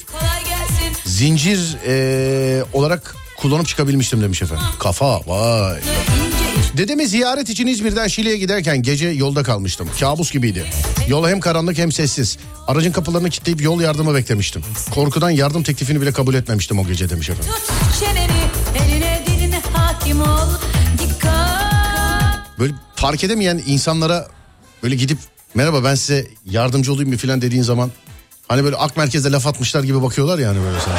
zincir ee, olarak kullanıp çıkabilmiştim demiş efendim. Kafa vay. Dedemi ziyaret için İzmir'den Şile'ye giderken gece yolda kalmıştım. Kabus gibiydi. Yol hem karanlık hem sessiz. Aracın kapılarını kilitleyip yol yardımı beklemiştim. Korkudan yardım teklifini bile kabul etmemiştim o gece demiş efendim. Böyle fark edemeyen insanlara böyle gidip merhaba ben size yardımcı olayım mı falan dediğin zaman hani böyle ak merkezde laf atmışlar gibi bakıyorlar yani böyle sana.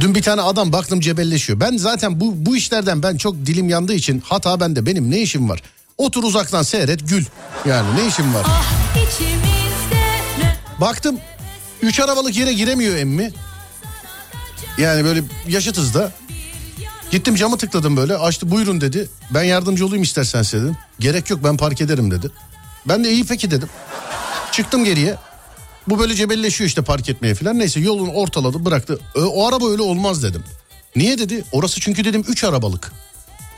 Dün bir tane adam baktım cebelleşiyor. Ben zaten bu bu işlerden ben çok dilim yandığı için hata bende. Benim ne işim var? Otur uzaktan seyret gül. Yani ne işim var? ne Baktım 3 arabalık yere giremiyor emmi. Yani böyle yaşıtız da. Gittim camı tıkladım böyle açtı buyurun dedi. Ben yardımcı olayım istersen dedim. Gerek yok ben park ederim dedi. Ben de iyi peki dedim. Çıktım geriye. Bu böyle cebelleşiyor işte park etmeye falan. Neyse yolun ortaladı bıraktı. Ö- O araba öyle olmaz dedim. Niye dedi? Orası çünkü dedim 3 arabalık.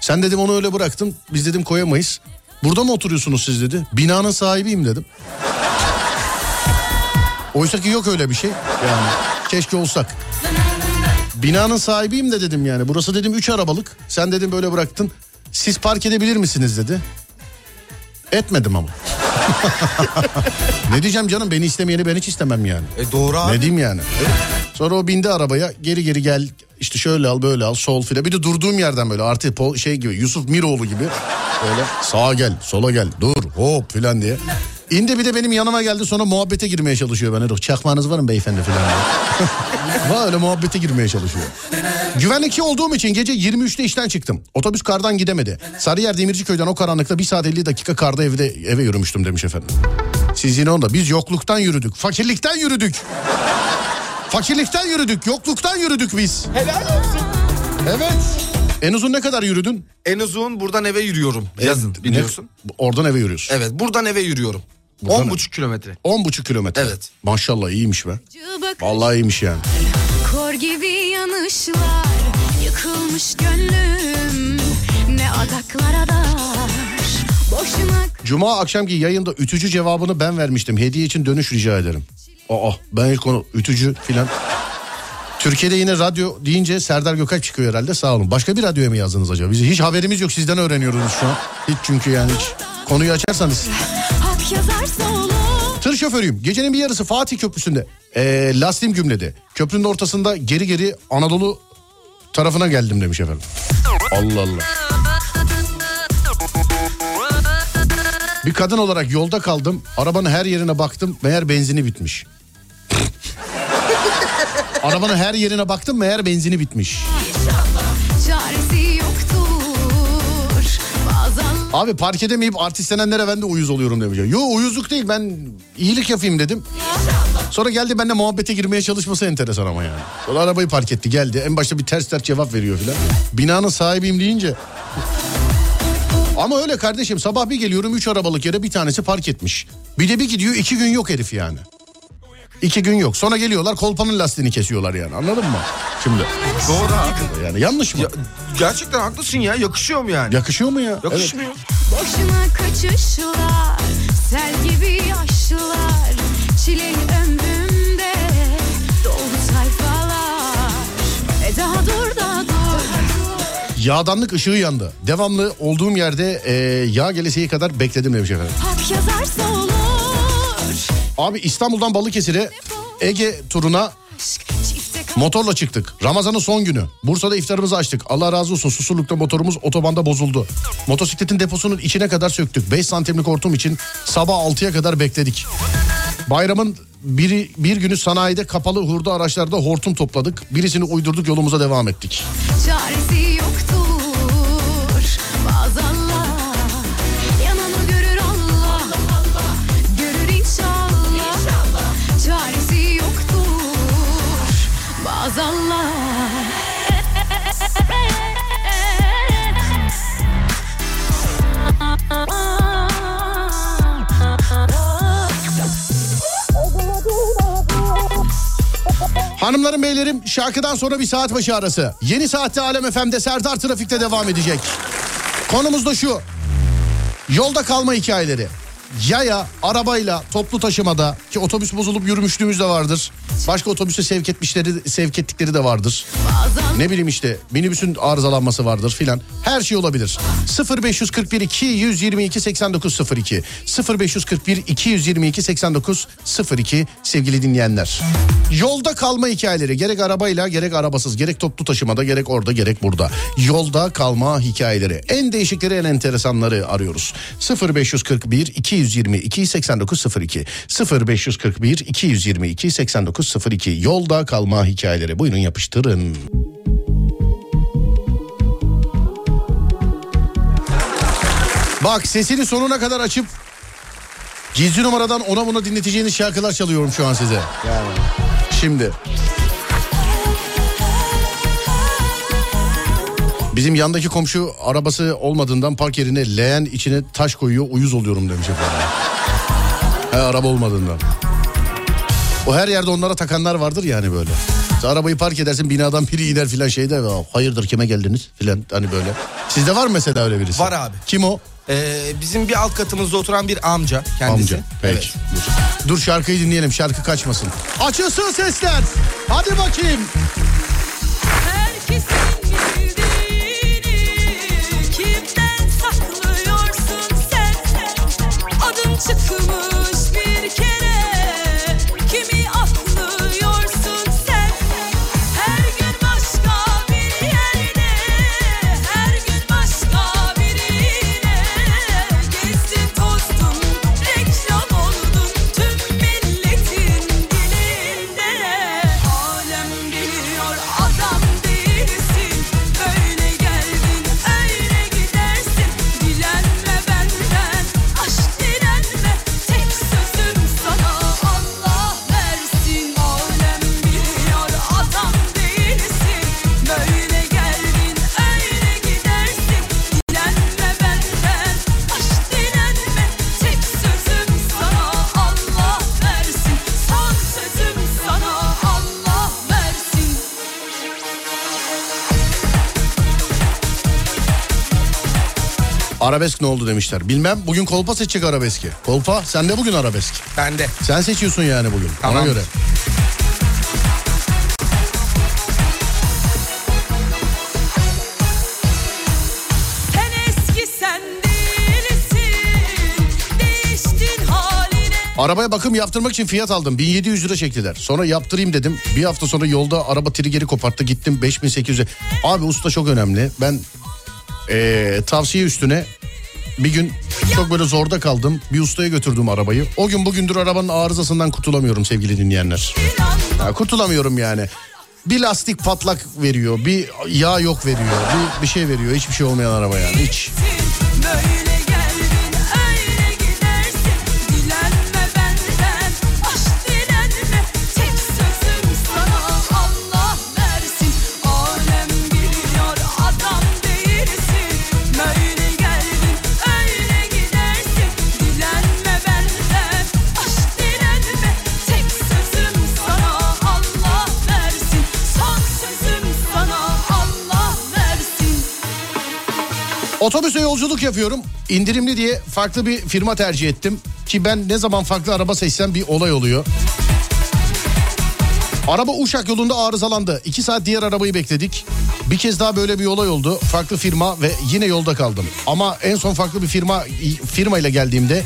Sen dedim onu öyle bıraktın. Biz dedim koyamayız. Burada mı oturuyorsunuz siz dedi. Binanın sahibiyim dedim. Oysa ki yok öyle bir şey. Yani keşke olsak. Binanın sahibiyim de dedim yani. Burası dedim 3 arabalık. Sen dedim böyle bıraktın. Siz park edebilir misiniz dedi. Etmedim ama. ne diyeceğim canım beni istemeyeni ben hiç istemem yani. E doğru abi. Ne diyeyim yani? Sonra o bindi arabaya geri geri gel işte şöyle al böyle al sol file. Bir de durduğum yerden böyle artık şey gibi Yusuf Miroğlu gibi böyle sağa gel sola gel dur hop filan diye. İndi bir de benim yanıma geldi sonra muhabbete girmeye çalışıyor bana. Çakmağınız var mı beyefendi filan diye. Var öyle muhabbete girmeye çalışıyor. Güvenlikçi olduğum için gece 23'te işten çıktım. Otobüs kardan gidemedi. Sarıyer Demirciköy'den o karanlıkta 1 saat 50 dakika karda evde eve yürümüştüm demiş efendim. Siz yine onda biz yokluktan yürüdük. Fakirlikten yürüdük. Fakirlikten yürüdük. Yokluktan yürüdük biz. Helal olsun. Evet. En uzun ne kadar yürüdün? En uzun buradan eve yürüyorum. Yazın Ne- biliyorsun. Oradan eve yürüyorsun. Evet buradan eve yürüyorum. Buradan- 10,5 kilometre. 10,5 kilometre. Evet. Maşallah iyiymiş be. Vallahi iyiymiş yani. kor gibi yanışlar Yıkılmış gönlüm Ne adaklara dar Boşuna Cuma akşamki yayında ütücü cevabını ben vermiştim. Hediye için dönüş rica ederim. Aa ben ilk onu ütücü filan. Türkiye'de yine radyo deyince Serdar Gökalp çıkıyor herhalde sağ olun. Başka bir radyoya mı yazdınız acaba? Biz hiç haberimiz yok sizden öğreniyoruz şu an. Hiç çünkü yani hiç. Konuyu açarsanız. Şoförüyüm. Gecenin bir yarısı Fatih Köprüsü'nde. Ee, lastiğim gümledi. Köprünün ortasında geri geri Anadolu tarafına geldim demiş efendim. Allah Allah. Bir kadın olarak yolda kaldım. Arabanın her yerine baktım. Meğer benzini bitmiş. Arabanın her yerine baktım. Meğer benzini bitmiş. Abi park edemeyip artistlenenlere ben de uyuz oluyorum demiş. Yo uyuzluk değil ben iyilik yapayım dedim. Sonra geldi benimle muhabbete girmeye çalışması enteresan ama yani. Sonra arabayı park etti geldi. En başta bir ters ters cevap veriyor filan. Binanın sahibiyim deyince. Ama öyle kardeşim sabah bir geliyorum üç arabalık yere bir tanesi park etmiş. Bir de bir gidiyor iki gün yok herif yani. İki gün yok. Sonra geliyorlar kolpanın lastiğini kesiyorlar yani anladın mı? Şimdi Doğru abi. yani yanlış mı? Ya, gerçekten haklısın ya yakışıyor mu yani? Yakışıyor mu ya? Evet. Yakışmıyor. Boşuna kaçışlar Sel gibi yaşlar Çileli ömrümde Doldu sayfalar E daha dur daha dur Yağdanlık ışığı yandı. Devamlı olduğum yerde e, yağ gelesiye kadar bekledim demiş efendim. Hak yazarsa Abi İstanbul'dan Balıkesir'e Ege turuna motorla çıktık. Ramazan'ın son günü. Bursa'da iftarımızı açtık. Allah razı olsun Susurluk'ta motorumuz otobanda bozuldu. Motosikletin deposunun içine kadar söktük. 5 santimlik hortum için sabah 6'ya kadar bekledik. Bayramın biri, bir günü sanayide kapalı hurda araçlarda hortum topladık. Birisini uydurduk yolumuza devam ettik. Çaresi yoktur Hanımlarım beylerim şarkıdan sonra bir saat başı arası. Yeni saatte Alem FM'de Serdar Trafik'te devam edecek. Konumuz da şu. Yolda kalma hikayeleri. yaya, arabayla, toplu taşımada ki otobüs bozulup yürümüşlüğümüz de vardır. Başka otobüse sevk etmişleri, sevk ettikleri de vardır. Ne bileyim işte minibüsün arızalanması vardır filan. Her şey olabilir. 0541 222 8902 0541 222 8902 sevgili dinleyenler. Yolda kalma hikayeleri gerek arabayla gerek arabasız gerek toplu taşımada gerek orada gerek burada. Yolda kalma hikayeleri en değişikleri en enteresanları arıyoruz. 0541 222 8902 0541 222 8902 yolda kalma hikayeleri buyurun yapıştırın. Bak sesini sonuna kadar açıp gizli numaradan ona buna dinleteceğiniz şarkılar çalıyorum şu an size. Yani şimdi. Bizim yandaki komşu arabası olmadığından park yerine leğen içine taş koyuyor uyuz oluyorum demiş efendim. He, araba olmadığından. O her yerde onlara takanlar vardır yani böyle. Sen arabayı park edersin binadan biri iner filan şeyde hayırdır kime geldiniz filan hani böyle. Sizde var mı mesela öyle birisi? Var abi. Kim o? Ee, bizim bir alt katımızda oturan bir amca kendisi. Amca. Peki. Evet. Dur. Dur şarkıyı dinleyelim şarkı kaçmasın. Açılsın sesler. Hadi bakayım. Herkesin Arabesk ne oldu demişler. Bilmem bugün kolpa seçecek arabeski. Kolpa sen de bugün arabesk. Bende. Sen seçiyorsun yani bugün. Ona Tamam. göre. Değiştin haline Arabaya bakım yaptırmak için fiyat aldım. 1700 lira çektiler. Sonra yaptırayım dedim. Bir hafta sonra yolda araba trigeri koparttı. Gittim 5800'e. Abi usta çok önemli. Ben eee, tavsiye üstüne bir gün çok böyle zorda kaldım. Bir ustaya götürdüm arabayı. O gün bugündür arabanın arızasından kurtulamıyorum sevgili dinleyenler. Ya, kurtulamıyorum yani. Bir lastik patlak veriyor. Bir yağ yok veriyor. Bir, bir şey veriyor. Hiçbir şey olmayan araba yani. Hiç. Otobüse yolculuk yapıyorum. İndirimli diye farklı bir firma tercih ettim. Ki ben ne zaman farklı araba seçsem bir olay oluyor. Araba Uşak yolunda arızalandı. İki saat diğer arabayı bekledik. Bir kez daha böyle bir olay oldu. Farklı firma ve yine yolda kaldım. Ama en son farklı bir firma firmayla geldiğimde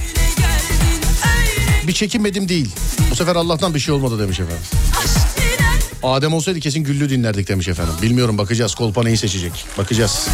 bir çekinmedim değil. Bu sefer Allah'tan bir şey olmadı demiş efendim. Adem olsaydı kesin güllü dinlerdik demiş efendim. Bilmiyorum bakacağız. Kolpa neyi seçecek? Bakacağız.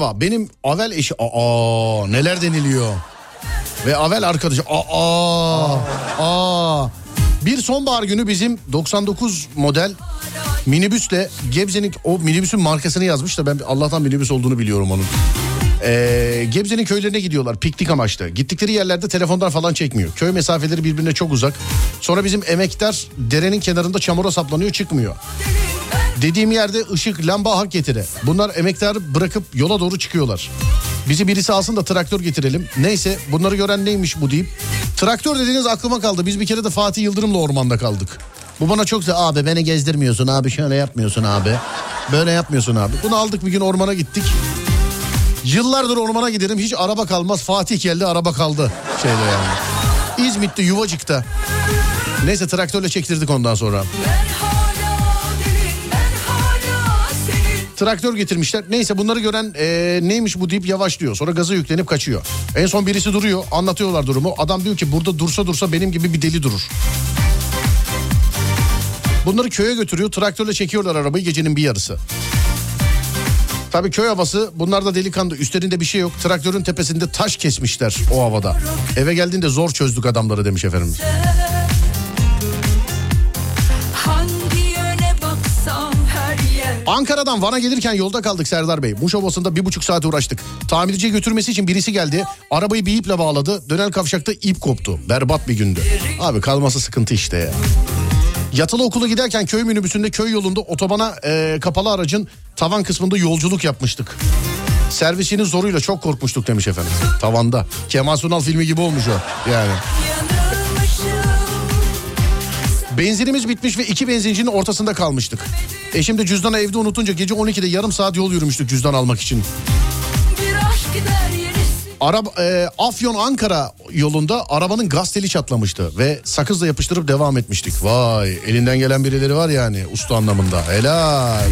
Merhaba benim Avel eşi aa neler deniliyor. Ve Avel arkadaşı aa aa bir sonbahar günü bizim 99 model minibüsle Gebze'nin o minibüsün markasını yazmış da ben Allah'tan minibüs olduğunu biliyorum onun. Ee, Gebze'nin köylerine gidiyorlar piknik amaçlı. Gittikleri yerlerde telefonlar falan çekmiyor. Köy mesafeleri birbirine çok uzak. Sonra bizim emektar derenin kenarında çamura saplanıyor çıkmıyor. Dediğim yerde ışık, lamba hak getire. Bunlar emektarı bırakıp yola doğru çıkıyorlar. Bizi birisi alsın da traktör getirelim. Neyse bunları gören neymiş bu deyip. Traktör dediğiniz aklıma kaldı. Biz bir kere de Fatih Yıldırım'la ormanda kaldık. Bu bana çok. Abi beni gezdirmiyorsun abi şöyle yapmıyorsun abi. Böyle yapmıyorsun abi. Bunu aldık bir gün ormana gittik. Yıllardır ormana giderim hiç araba kalmaz. Fatih geldi araba kaldı şeyde yani. İzmit'te Yuvacık'ta. Neyse traktörle çektirdik ondan sonra. Traktör getirmişler. Neyse bunları gören eee, neymiş bu deyip yavaşlıyor. Sonra gaza yüklenip kaçıyor. En son birisi duruyor. Anlatıyorlar durumu. Adam diyor ki burada dursa dursa benim gibi bir deli durur. Bunları köye götürüyor. Traktörle çekiyorlar arabayı gecenin bir yarısı. Tabii köy havası bunlar da delikanlı üstlerinde bir şey yok. Traktörün tepesinde taş kesmişler o havada. Eve geldiğinde zor çözdük adamları demiş efendim. Ankara'dan Van'a gelirken yolda kaldık Serdar Bey. Muş Ovası'nda bir buçuk saat uğraştık. Tamirciye götürmesi için birisi geldi. Arabayı bir iple bağladı. Dönel kavşakta ip koptu. Berbat bir gündü. Abi kalması sıkıntı işte ya. Yatılı okula giderken köy minibüsünde köy yolunda otobana e, kapalı aracın tavan kısmında yolculuk yapmıştık. Servisinin zoruyla çok korkmuştuk demiş efendim. Tavanda. Kemal Sunal filmi gibi olmuş o yani. Benzinimiz bitmiş ve iki benzincinin ortasında kalmıştık. Eşim de cüzdanı evde unutunca gece 12'de yarım saat yol yürümüştük cüzdan almak için. Araba, e, Afyon Ankara yolunda arabanın gaz teli çatlamıştı ve sakızla yapıştırıp devam etmiştik. Vay elinden gelen birileri var yani usta anlamında. Helal.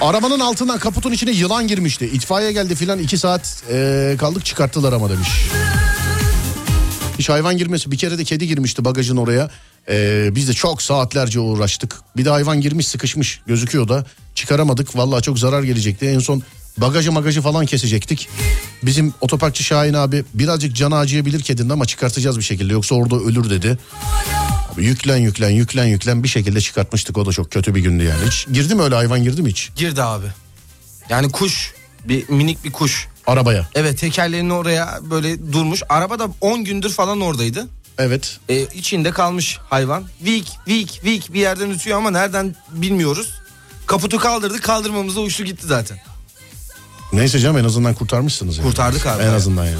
Arabanın altından kaputun içine yılan girmişti. İtfaiye geldi filan iki saat e, kaldık çıkarttılar ama demiş. Hiç hayvan girmesi bir kere de kedi girmişti bagajın oraya. Ee, biz de çok saatlerce uğraştık. Bir de hayvan girmiş sıkışmış gözüküyor da çıkaramadık. Vallahi çok zarar gelecekti. En son bagajı magajı falan kesecektik. Bizim otoparkçı Şahin abi birazcık canı acıyabilir kedinin ama çıkartacağız bir şekilde. Yoksa orada ölür dedi. Abi yüklen yüklen yüklen yüklen bir şekilde çıkartmıştık. O da çok kötü bir gündü yani. Hiç girdi mi öyle hayvan girdi mi hiç? Girdi abi. Yani kuş bir minik bir kuş. Arabaya. Evet tekerlerini oraya böyle durmuş. Araba da 10 gündür falan oradaydı. Evet. Ee, içinde kalmış hayvan. Vik vik vik bir yerden ötüyor ama nereden bilmiyoruz. Kaputu kaldırdı kaldırmamızda uçtu gitti zaten. Neyse canım en azından kurtarmışsınız. Yani. Kurtardık abi. En azından yani.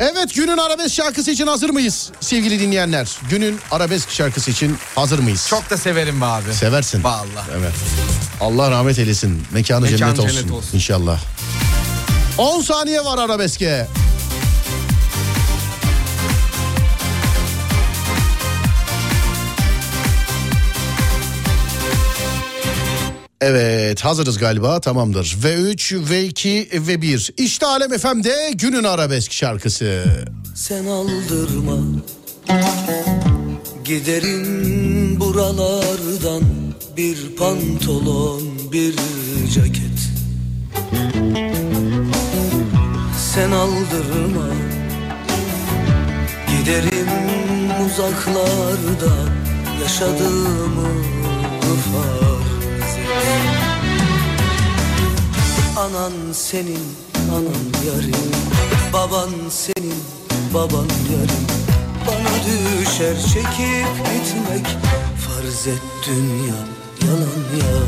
Evet günün arabesk şarkısı için hazır mıyız sevgili dinleyenler? Günün arabesk şarkısı için hazır mıyız? Çok da severim be abi. Seversin. Vallahi. Evet. Allah rahmet eylesin. Mekanı, Mekanı cennet, olsun. cennet olsun. İnşallah. 10 saniye var arabeske. Evet hazırız galiba tamamdır. V3, V2 ve 1. İşte Alem FM'de günün arabesk şarkısı. Sen aldırma Giderin buralardan Bir pantolon bir ceket. Sen aldırma Giderim uzaklarda Yaşadığımı farz Anan senin anan yarın Baban senin baban yarın Bana düşer çekip gitmek Farz et dünya yalan ya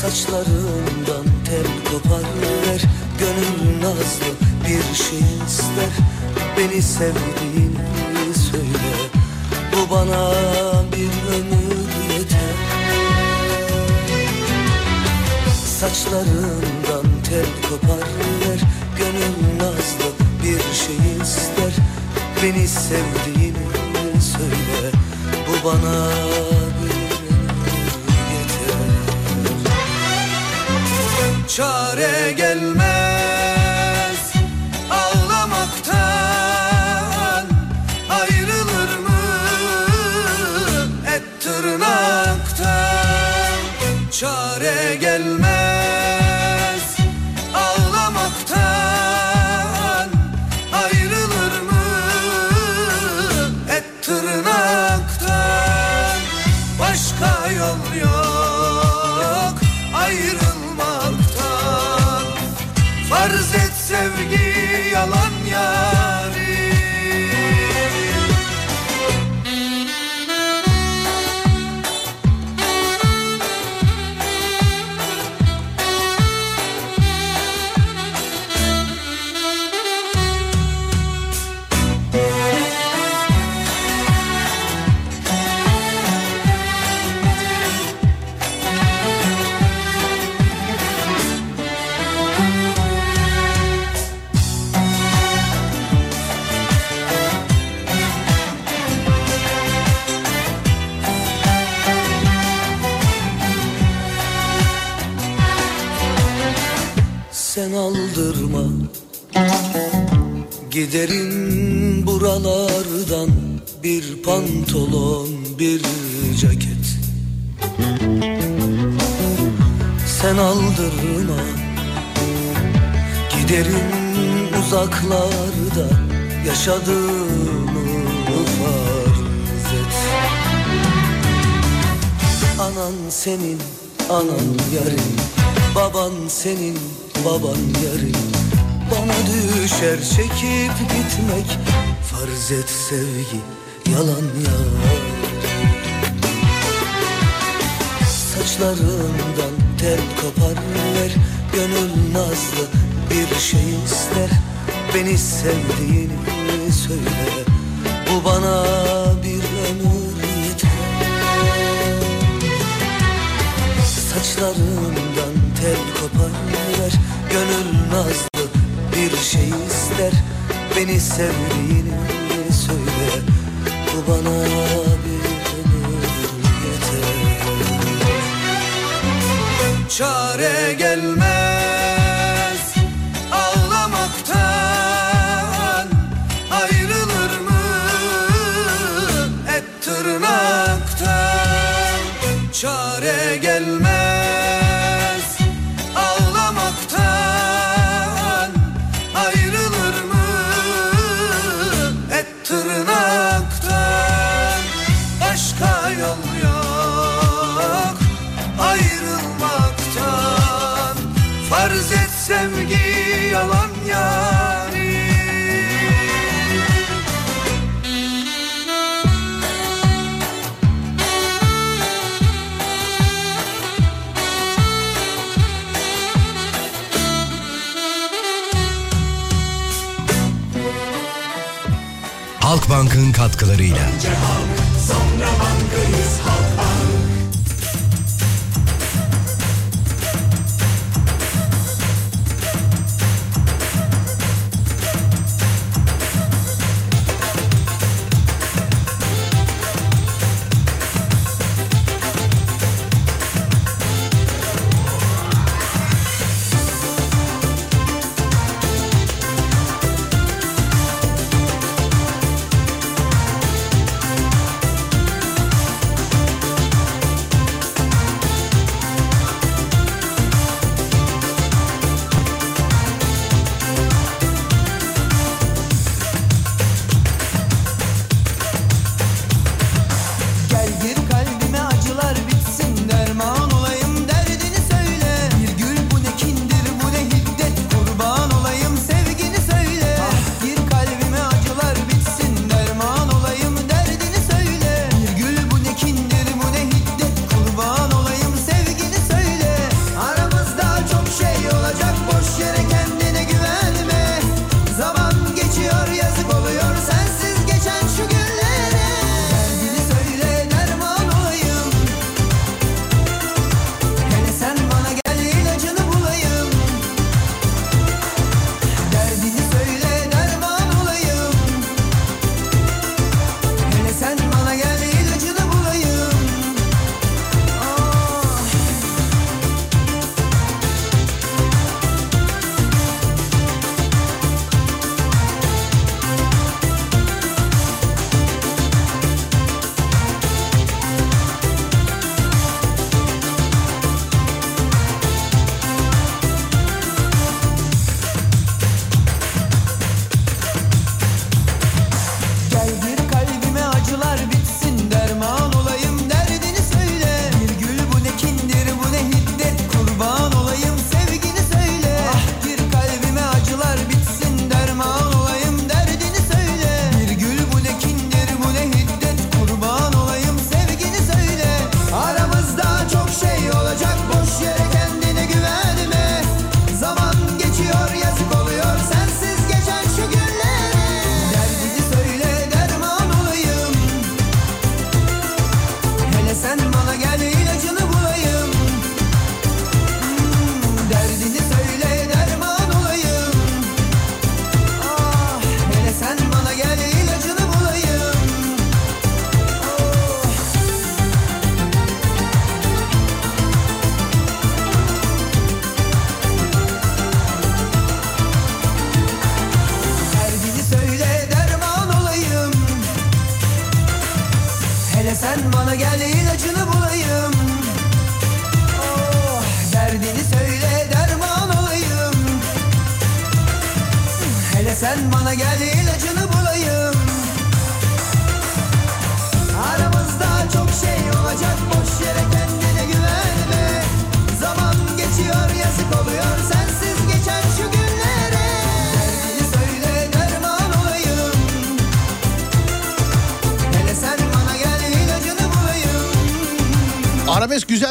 Saçlarından tel kopar ver Gönül nazlı bir şey ister. Beni sevdiğini söyle Bu bana bir ömür yeter. Saçlarından tel kopar ver Gönül nazlı bir şey ister. Beni sevdiğini söyle bana bir yeter. Çare gelmez yol yok ayrılmaktan. Farz et sevgi yalan Giderim buralardan. Bir pantolon bir ceket. Sen aldırma. Giderim uzaklarda. Yaşadığımı farz et Anan senin anan yarın. Baban senin baban yarın Düşer çekip gitmek. Farz et sevgi yalan yar. Saçlarından tel kopar ver Gönül nazlı bir şey ister. Beni sevdiğini söyle Bu bana bir ömür yeter. Saçlarından tel kopar ver Gönül nazlı bir şey ister Beni sevdiğini söyle. Bu bana bir ömür yeter. Çare gelmez ağlamaktan. Ayrılır mı et tırnaktan? Çare gelmez Halkbank'ın katkılarıyla. sen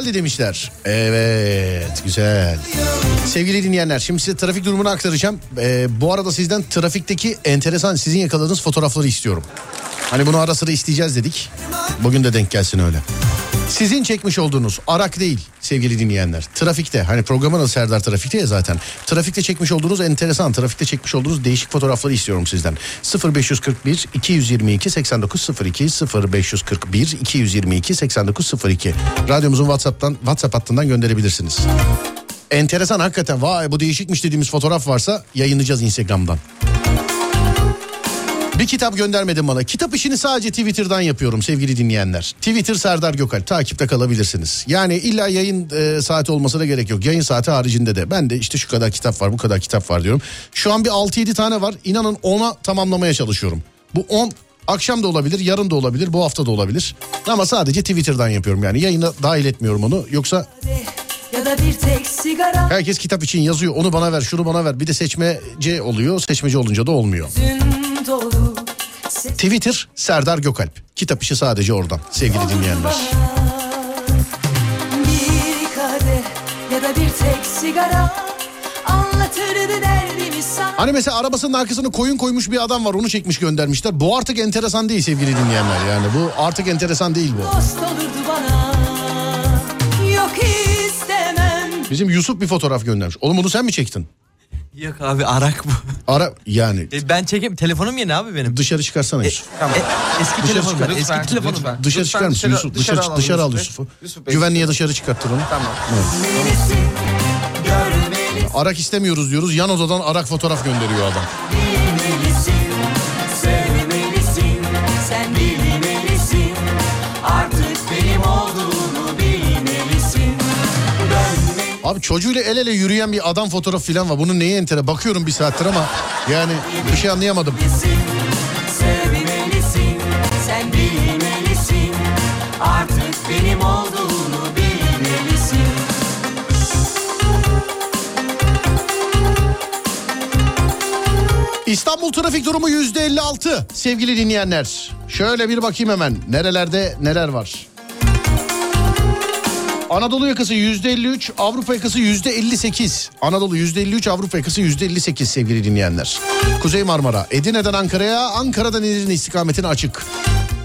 Güzeldi demişler. Evet güzel. Sevgili dinleyenler şimdi size trafik durumunu aktaracağım. Ee, bu arada sizden trafikteki enteresan sizin yakaladığınız fotoğrafları istiyorum. Hani bunu ara sıra isteyeceğiz dedik. Bugün de denk gelsin öyle. Sizin çekmiş olduğunuz Arak değil sevgili dinleyenler. Trafikte hani programın adı Serdar Trafik'te ya zaten. Trafikte çekmiş olduğunuz enteresan, trafikte çekmiş olduğunuz değişik fotoğrafları istiyorum sizden. 0541 222 8902 0541 222 8902 Radyomuzun WhatsApp'tan WhatsApp hattından gönderebilirsiniz. Enteresan hakikaten vay bu değişikmiş dediğimiz fotoğraf varsa yayınlayacağız Instagram'dan. Bir kitap göndermedin bana. Kitap işini sadece Twitter'dan yapıyorum sevgili dinleyenler. Twitter Serdar Gökal takipte kalabilirsiniz. Yani illa yayın e, saati olmasına gerek yok. Yayın saati haricinde de. Ben de işte şu kadar kitap var bu kadar kitap var diyorum. Şu an bir 6-7 tane var. İnanın 10'a tamamlamaya çalışıyorum. Bu 10 akşam da olabilir yarın da olabilir bu hafta da olabilir. Ama sadece Twitter'dan yapıyorum yani yayına dahil etmiyorum onu. Yoksa Ya da bir tek sigara herkes kitap için yazıyor onu bana ver şunu bana ver. Bir de seçmece oluyor seçmeci olunca da olmuyor. Dün dolu Twitter Serdar Gökalp. Kitap işi sadece oradan sevgili dinleyenler. Bir kadeh ya da bir tek sigara Anlatırdı derdimi sana Hani mesela arabasının arkasına koyun koymuş bir adam var onu çekmiş göndermişler. Bu artık enteresan değil sevgili dinleyenler yani bu artık enteresan değil bu. Dost olurdu bana Yok istemem Bizim Yusuf bir fotoğraf göndermiş. Oğlum bunu sen mi çektin? Yok abi arak bu. Ara yani E, ben çekeyim. Telefonum yeni abi benim. dışarı çıkarsana Yusuf. E, eski Dışarı telefonum çıkar. Eski telefonum lütfen. ben. Dışarı Lütfen çıkar mısın dışarı- Yusuf? dışarı Dışarı, alalım dışarı al. Yusuf'u. Yusuf Bey, Güvenliğe dışarı çıkarttır onu. Tamam. Arak istemiyoruz diyoruz. Yan odadan arak fotoğraf gönderiyor adam. Bilmelisin Sevmelisin Sen bilmelisin Artık Abi çocuğuyla el ele yürüyen bir adam fotoğrafı falan var. Bunun neyi entere? Bakıyorum bir saattir ama yani bir şey anlayamadım. İstanbul trafik durumu yüzde 56 sevgili dinleyenler. Şöyle bir bakayım hemen nerelerde neler var. Anadolu yakası yüzde 53, Avrupa yakası yüzde 58. Anadolu yüzde 53, Avrupa yakası yüzde 58 sevgili dinleyenler. Kuzey Marmara, Edirne'den Ankara'ya, Ankara'dan Edirne istikametine açık.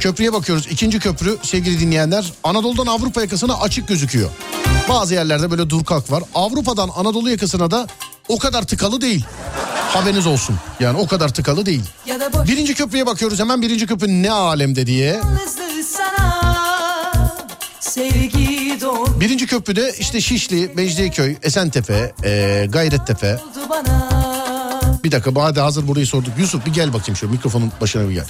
Köprüye bakıyoruz. İkinci köprü sevgili dinleyenler Anadolu'dan Avrupa yakasına açık gözüküyor. Bazı yerlerde böyle dur kalk var. Avrupa'dan Anadolu yakasına da o kadar tıkalı değil. Haberiniz olsun. Yani o kadar tıkalı değil. Birinci köprüye bakıyoruz hemen birinci köprü ne alemde diye. sana Sevgi Birinci köprüde işte Şişli, Mecidiyeköy, Esentepe, e, Gayrettepe. Bir dakika hadi hazır burayı sorduk. Yusuf bir gel bakayım şu mikrofonun başına bir gel.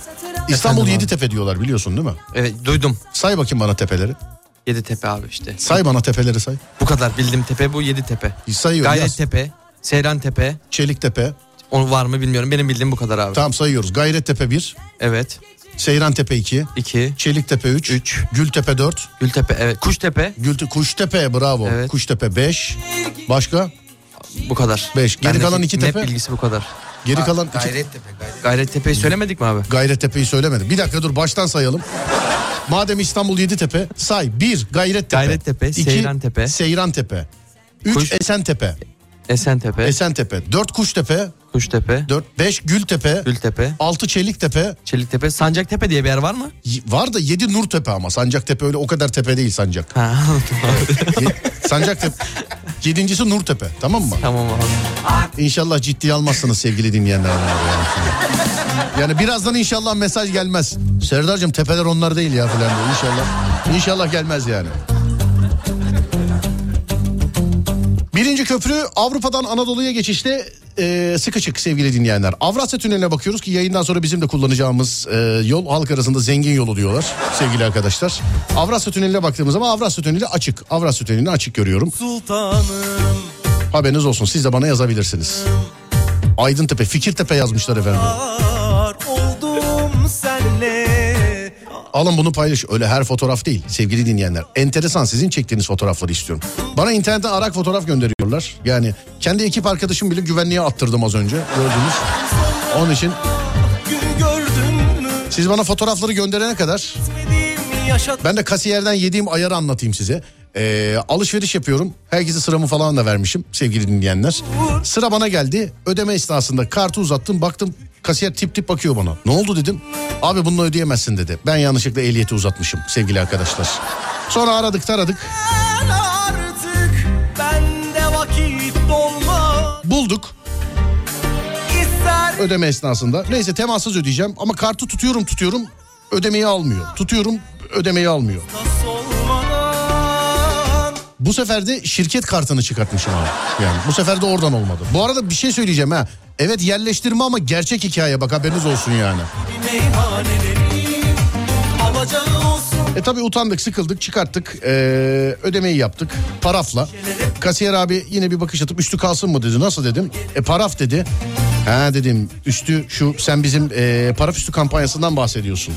İstanbul Efendim. Yeditepe diyorlar biliyorsun değil mi? Evet duydum. Say bakayım bana tepeleri. Yedi tepe abi işte. Say bana tepeleri say. Bu kadar bildiğim tepe bu yedi tepe. Sayıyorum. Gayrettepe, Seyrantepe. Çeliktepe. Onu var mı bilmiyorum. Benim bildiğim bu kadar abi. Tamam sayıyoruz. Gayrettepe 1, Evet. Seyrantepe 2, 2, Çeliktepe 3, Üç. Gültepe 4, Gültepe evet. Kuştepe Gülte, Kuştepe bravo. Evet. Kuştepe 5. Başka? bu kadar. Beş. Geri Bendeki kalan iki net tepe? bilgisi bu kadar. Geri kalan iki... Gayrettepe gayret. Gayrettepe'yi söylemedik mi abi? Gayrettepe'yi söylemedi. Bir dakika dur baştan sayalım. Madem İstanbul Yeditepe say. 1 Gayrettepe. Gayrettepe, İki, Seyrantepe. Seyrantepe. 3 Kuş- Esentepe. Esentepe, Esentepe. 4 Kuştepe. Kuştepe, 4 5 Gültepe. Gültepe, 6 Çeliktepe. Çeliktepe, Sancaktepe diye bir yer var mı? Y- Var da 7 Nurtepe ama Sancaktepe öyle o kadar tepe değil Sancak. Ha, Ye- Sancaktepe. Yedincisi Nurtepe tamam mı? tamam abi. İnşallah ciddiye almazsınız sevgili dinleyenler. Yani. birazdan inşallah mesaj gelmez. Serdar'cığım tepeler onlar değil ya falan. İnşallah. İnşallah gelmez yani. Birinci köprü Avrupa'dan Anadolu'ya geçişte e, sıkışık sevgili dinleyenler. Avrasya Tüneli'ne bakıyoruz ki yayından sonra bizim de kullanacağımız e, yol halk arasında zengin yolu diyorlar sevgili arkadaşlar. Avrasya Tüneli'ne baktığımız zaman Avrasya Tüneli açık. Avrasya Tüneli'ni açık görüyorum. Sultanım Haberiniz olsun siz de bana yazabilirsiniz. Aydıntepe, Fikirtepe yazmışlar efendim. Senle Alın bunu paylaş. Öyle her fotoğraf değil sevgili dinleyenler. Enteresan sizin çektiğiniz fotoğrafları istiyorum. Bana internetten arak fotoğraf gönderiyorlar. Yani kendi ekip arkadaşım bile güvenliğe attırdım az önce gördünüz. Onun için siz bana fotoğrafları gönderene kadar ben de kasiyerden yediğim ayarı anlatayım size. Ee, alışveriş yapıyorum. Herkese sıramı falan da vermişim sevgili dinleyenler. Sıra bana geldi. Ödeme esnasında kartı uzattım. Baktım kasiyer tip tip bakıyor bana. Ne oldu dedim. Abi bunu ödeyemezsin dedi. Ben yanlışlıkla ehliyeti uzatmışım sevgili arkadaşlar. Sonra aradık taradık. Bulduk ödeme esnasında. Neyse temassız ödeyeceğim ama kartı tutuyorum tutuyorum ödemeyi almıyor. Tutuyorum ödemeyi almıyor. Bu sefer de şirket kartını çıkartmışım abi. Yani bu sefer de oradan olmadı. Bu arada bir şey söyleyeceğim ha. Evet yerleştirme ama gerçek hikaye bak haberiniz olsun yani. E tabi utandık sıkıldık çıkarttık ee, ödemeyi yaptık parafla. Kasiyer abi yine bir bakış atıp üstü kalsın mı dedi nasıl dedim. E paraf dedi. Ha dedim üstü şu sen bizim ee, paraf üstü kampanyasından bahsediyorsun.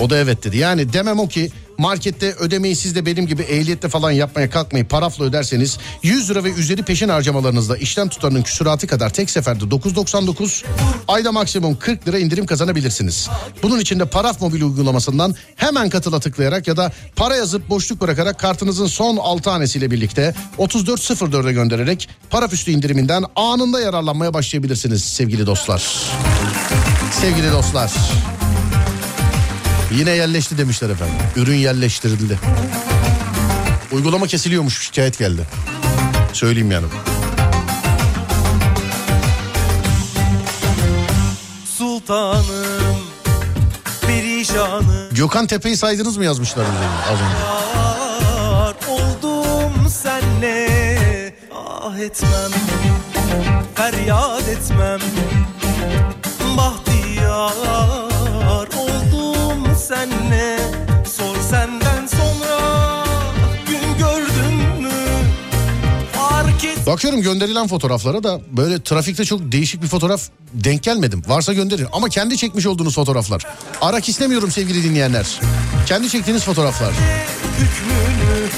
O da evet dedi. Yani demem o ki markette ödemeyi siz de benim gibi ehliyetle falan yapmaya kalkmayıp parafla öderseniz 100 lira ve üzeri peşin harcamalarınızda işlem tutarının küsuratı kadar tek seferde 9.99 ayda maksimum 40 lira indirim kazanabilirsiniz. Bunun için de paraf mobil uygulamasından hemen katıla tıklayarak ya da para yazıp boşluk bırakarak kartınızın son 6 hanesiyle birlikte 3404'e göndererek paraf üstü indiriminden anında yararlanmaya başlayabilirsiniz sevgili dostlar. Sevgili dostlar. Yine yerleşti demişler efendim. Ürün yerleştirildi. Uygulama kesiliyormuş şikayet geldi. Söyleyeyim yani. Sultanım Perişanım Gökhan Tepe'yi saydınız mı yazmışlar az önce. Oldum senle Ah etmem Feryat etmem Bahtiyar oldum senle Sor senden sonra Gün gördün mü Fark et Bakıyorum gönderilen fotoğraflara da böyle trafikte çok değişik bir fotoğraf denk gelmedim. Varsa gönderin ama kendi çekmiş olduğunuz fotoğraflar. Arak istemiyorum sevgili dinleyenler. Kendi çektiğiniz fotoğraflar. hükmünü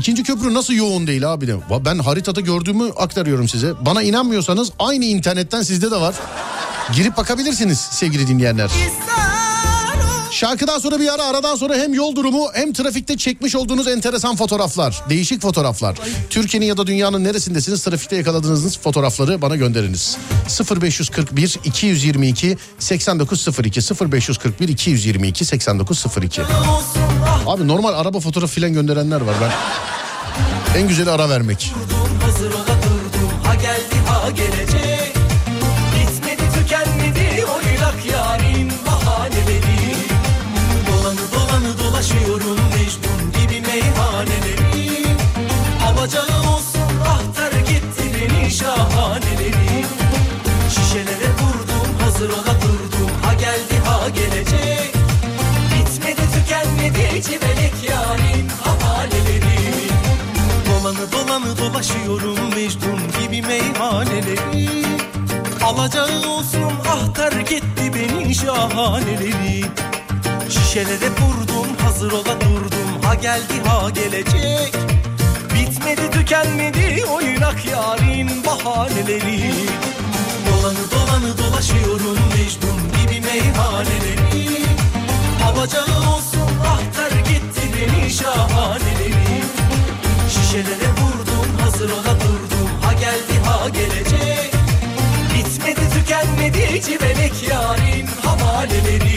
İkinci köprü nasıl yoğun değil abi de. Ben haritada gördüğümü aktarıyorum size. Bana inanmıyorsanız aynı internetten sizde de var. Girip bakabilirsiniz sevgili dinleyenler. Şarkıdan sonra bir ara aradan sonra hem yol durumu hem trafikte çekmiş olduğunuz enteresan fotoğraflar. Değişik fotoğraflar. Türkiye'nin ya da dünyanın neresindesiniz trafikte yakaladığınız fotoğrafları bana gönderiniz. 0541 222 8902 0541 222 8902 Abi normal araba fotoğrafı filan gönderenler var ben. En güzeli ara vermek. hazır ola durdum Ha geldi ha gelecek Dolanı dolanı dolaşıyorum Mecnun gibi meyhaneleri. Alacağı olsun ahtar gitti beni şahaneleri. Şişelere vurdum hazır ola durdum. Ha geldi ha gelecek. Bitmedi tükenmedi oynak yarın bahaneleri. Dolanı dolanı dolaşıyorum Mecnun gibi meyhaneleri. Alacağı olsun ahtar gitti beni şahaneleri Şişelere vurdum hazır ola durdum. Ha geldi ha gelecek. Bitmedi tükenmedi civelek yarın havaleleri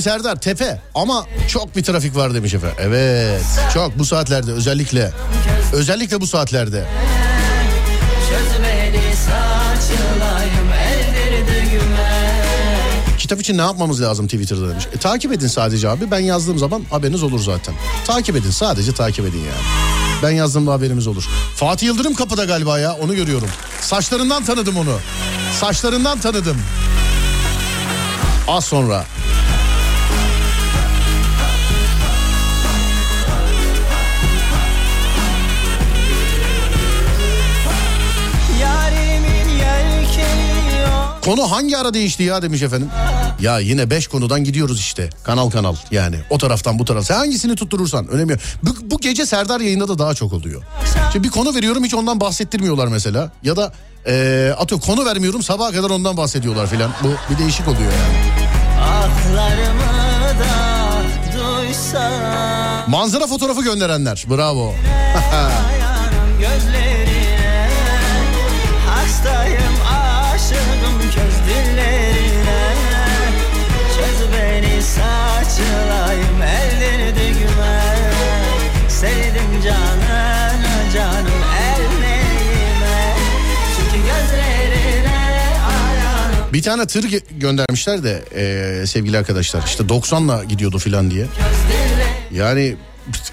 gibi Serdar tepe ama çok bir trafik var demiş efendim. Evet çok bu saatlerde özellikle özellikle bu saatlerde. Kitap için ne yapmamız lazım Twitter'da demiş. E, takip edin sadece abi ben yazdığım zaman haberiniz olur zaten. Takip edin sadece takip edin yani. Ben yazdığımda haberimiz olur. Fatih Yıldırım kapıda galiba ya onu görüyorum. Saçlarından tanıdım onu. Saçlarından tanıdım. Az sonra. Konu hangi ara değişti ya demiş efendim. Ya yine 5 konudan gidiyoruz işte. Kanal kanal yani. O taraftan bu taraf. Sen hangisini tutturursan önemli. Bu, bu gece Serdar yayında da daha çok oluyor. Şimdi bir konu veriyorum hiç ondan bahsettirmiyorlar mesela. Ya da eee atıyor konu vermiyorum sabaha kadar ondan bahsediyorlar filan. Bu bir değişik oluyor yani. Manzara fotoğrafı gönderenler. Bravo. Bir tane tır göndermişler de eee, sevgili arkadaşlar. İşte 90'la gidiyordu filan diye. Yani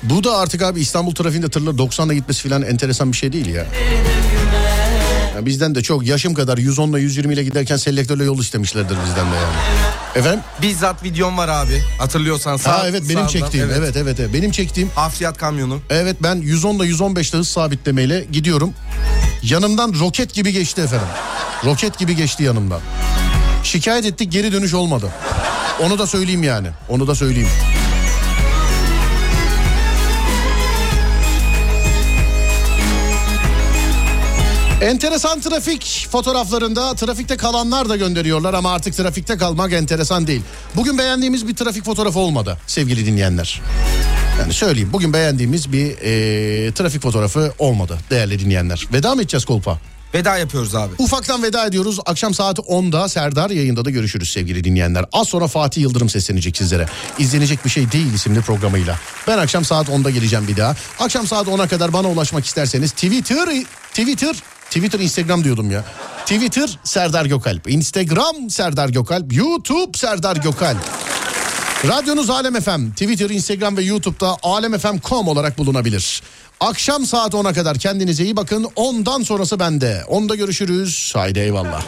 bu da artık abi İstanbul trafiğinde tırlar 90'la gitmesi filan enteresan bir şey değil ya. Ya bizden de çok yaşım kadar 110'la 120 ile giderken selektörle yol istemişlerdir bizden de yani. Efendim? Bizzat videom var abi. Hatırlıyorsan sağ. Ha evet benim sağdan, çektiğim evet. evet evet benim çektiğim. Hafriyat kamyonu. Evet ben 110'la 115'te hız sabitlemeyle gidiyorum. Yanımdan roket gibi geçti efendim. Roket gibi geçti yanımdan. Şikayet ettik geri dönüş olmadı. Onu da söyleyeyim yani. Onu da söyleyeyim. Enteresan trafik fotoğraflarında trafikte kalanlar da gönderiyorlar ama artık trafikte kalmak enteresan değil. Bugün beğendiğimiz bir trafik fotoğrafı olmadı sevgili dinleyenler. Yani söyleyeyim bugün beğendiğimiz bir eee, trafik fotoğrafı olmadı değerli dinleyenler. Veda mı edeceğiz Kolpa? Veda yapıyoruz abi. Ufaktan veda ediyoruz. Akşam saat 10'da Serdar yayında da görüşürüz sevgili dinleyenler. Az sonra Fatih Yıldırım seslenecek sizlere. İzlenecek bir şey değil isimli programıyla. Ben akşam saat 10'da geleceğim bir daha. Akşam saat 10'a kadar bana ulaşmak isterseniz Twitter, Twitter, Twitter Instagram diyordum ya. Twitter Serdar Gökalp, Instagram Serdar Gökalp, YouTube Serdar Gökalp. Radyonuz Alem FM, Twitter, Instagram ve YouTube'da alemfm.com olarak bulunabilir. Akşam saat 10'a kadar kendinize iyi bakın. Ondan sonrası bende. Onda görüşürüz. Haydi eyvallah.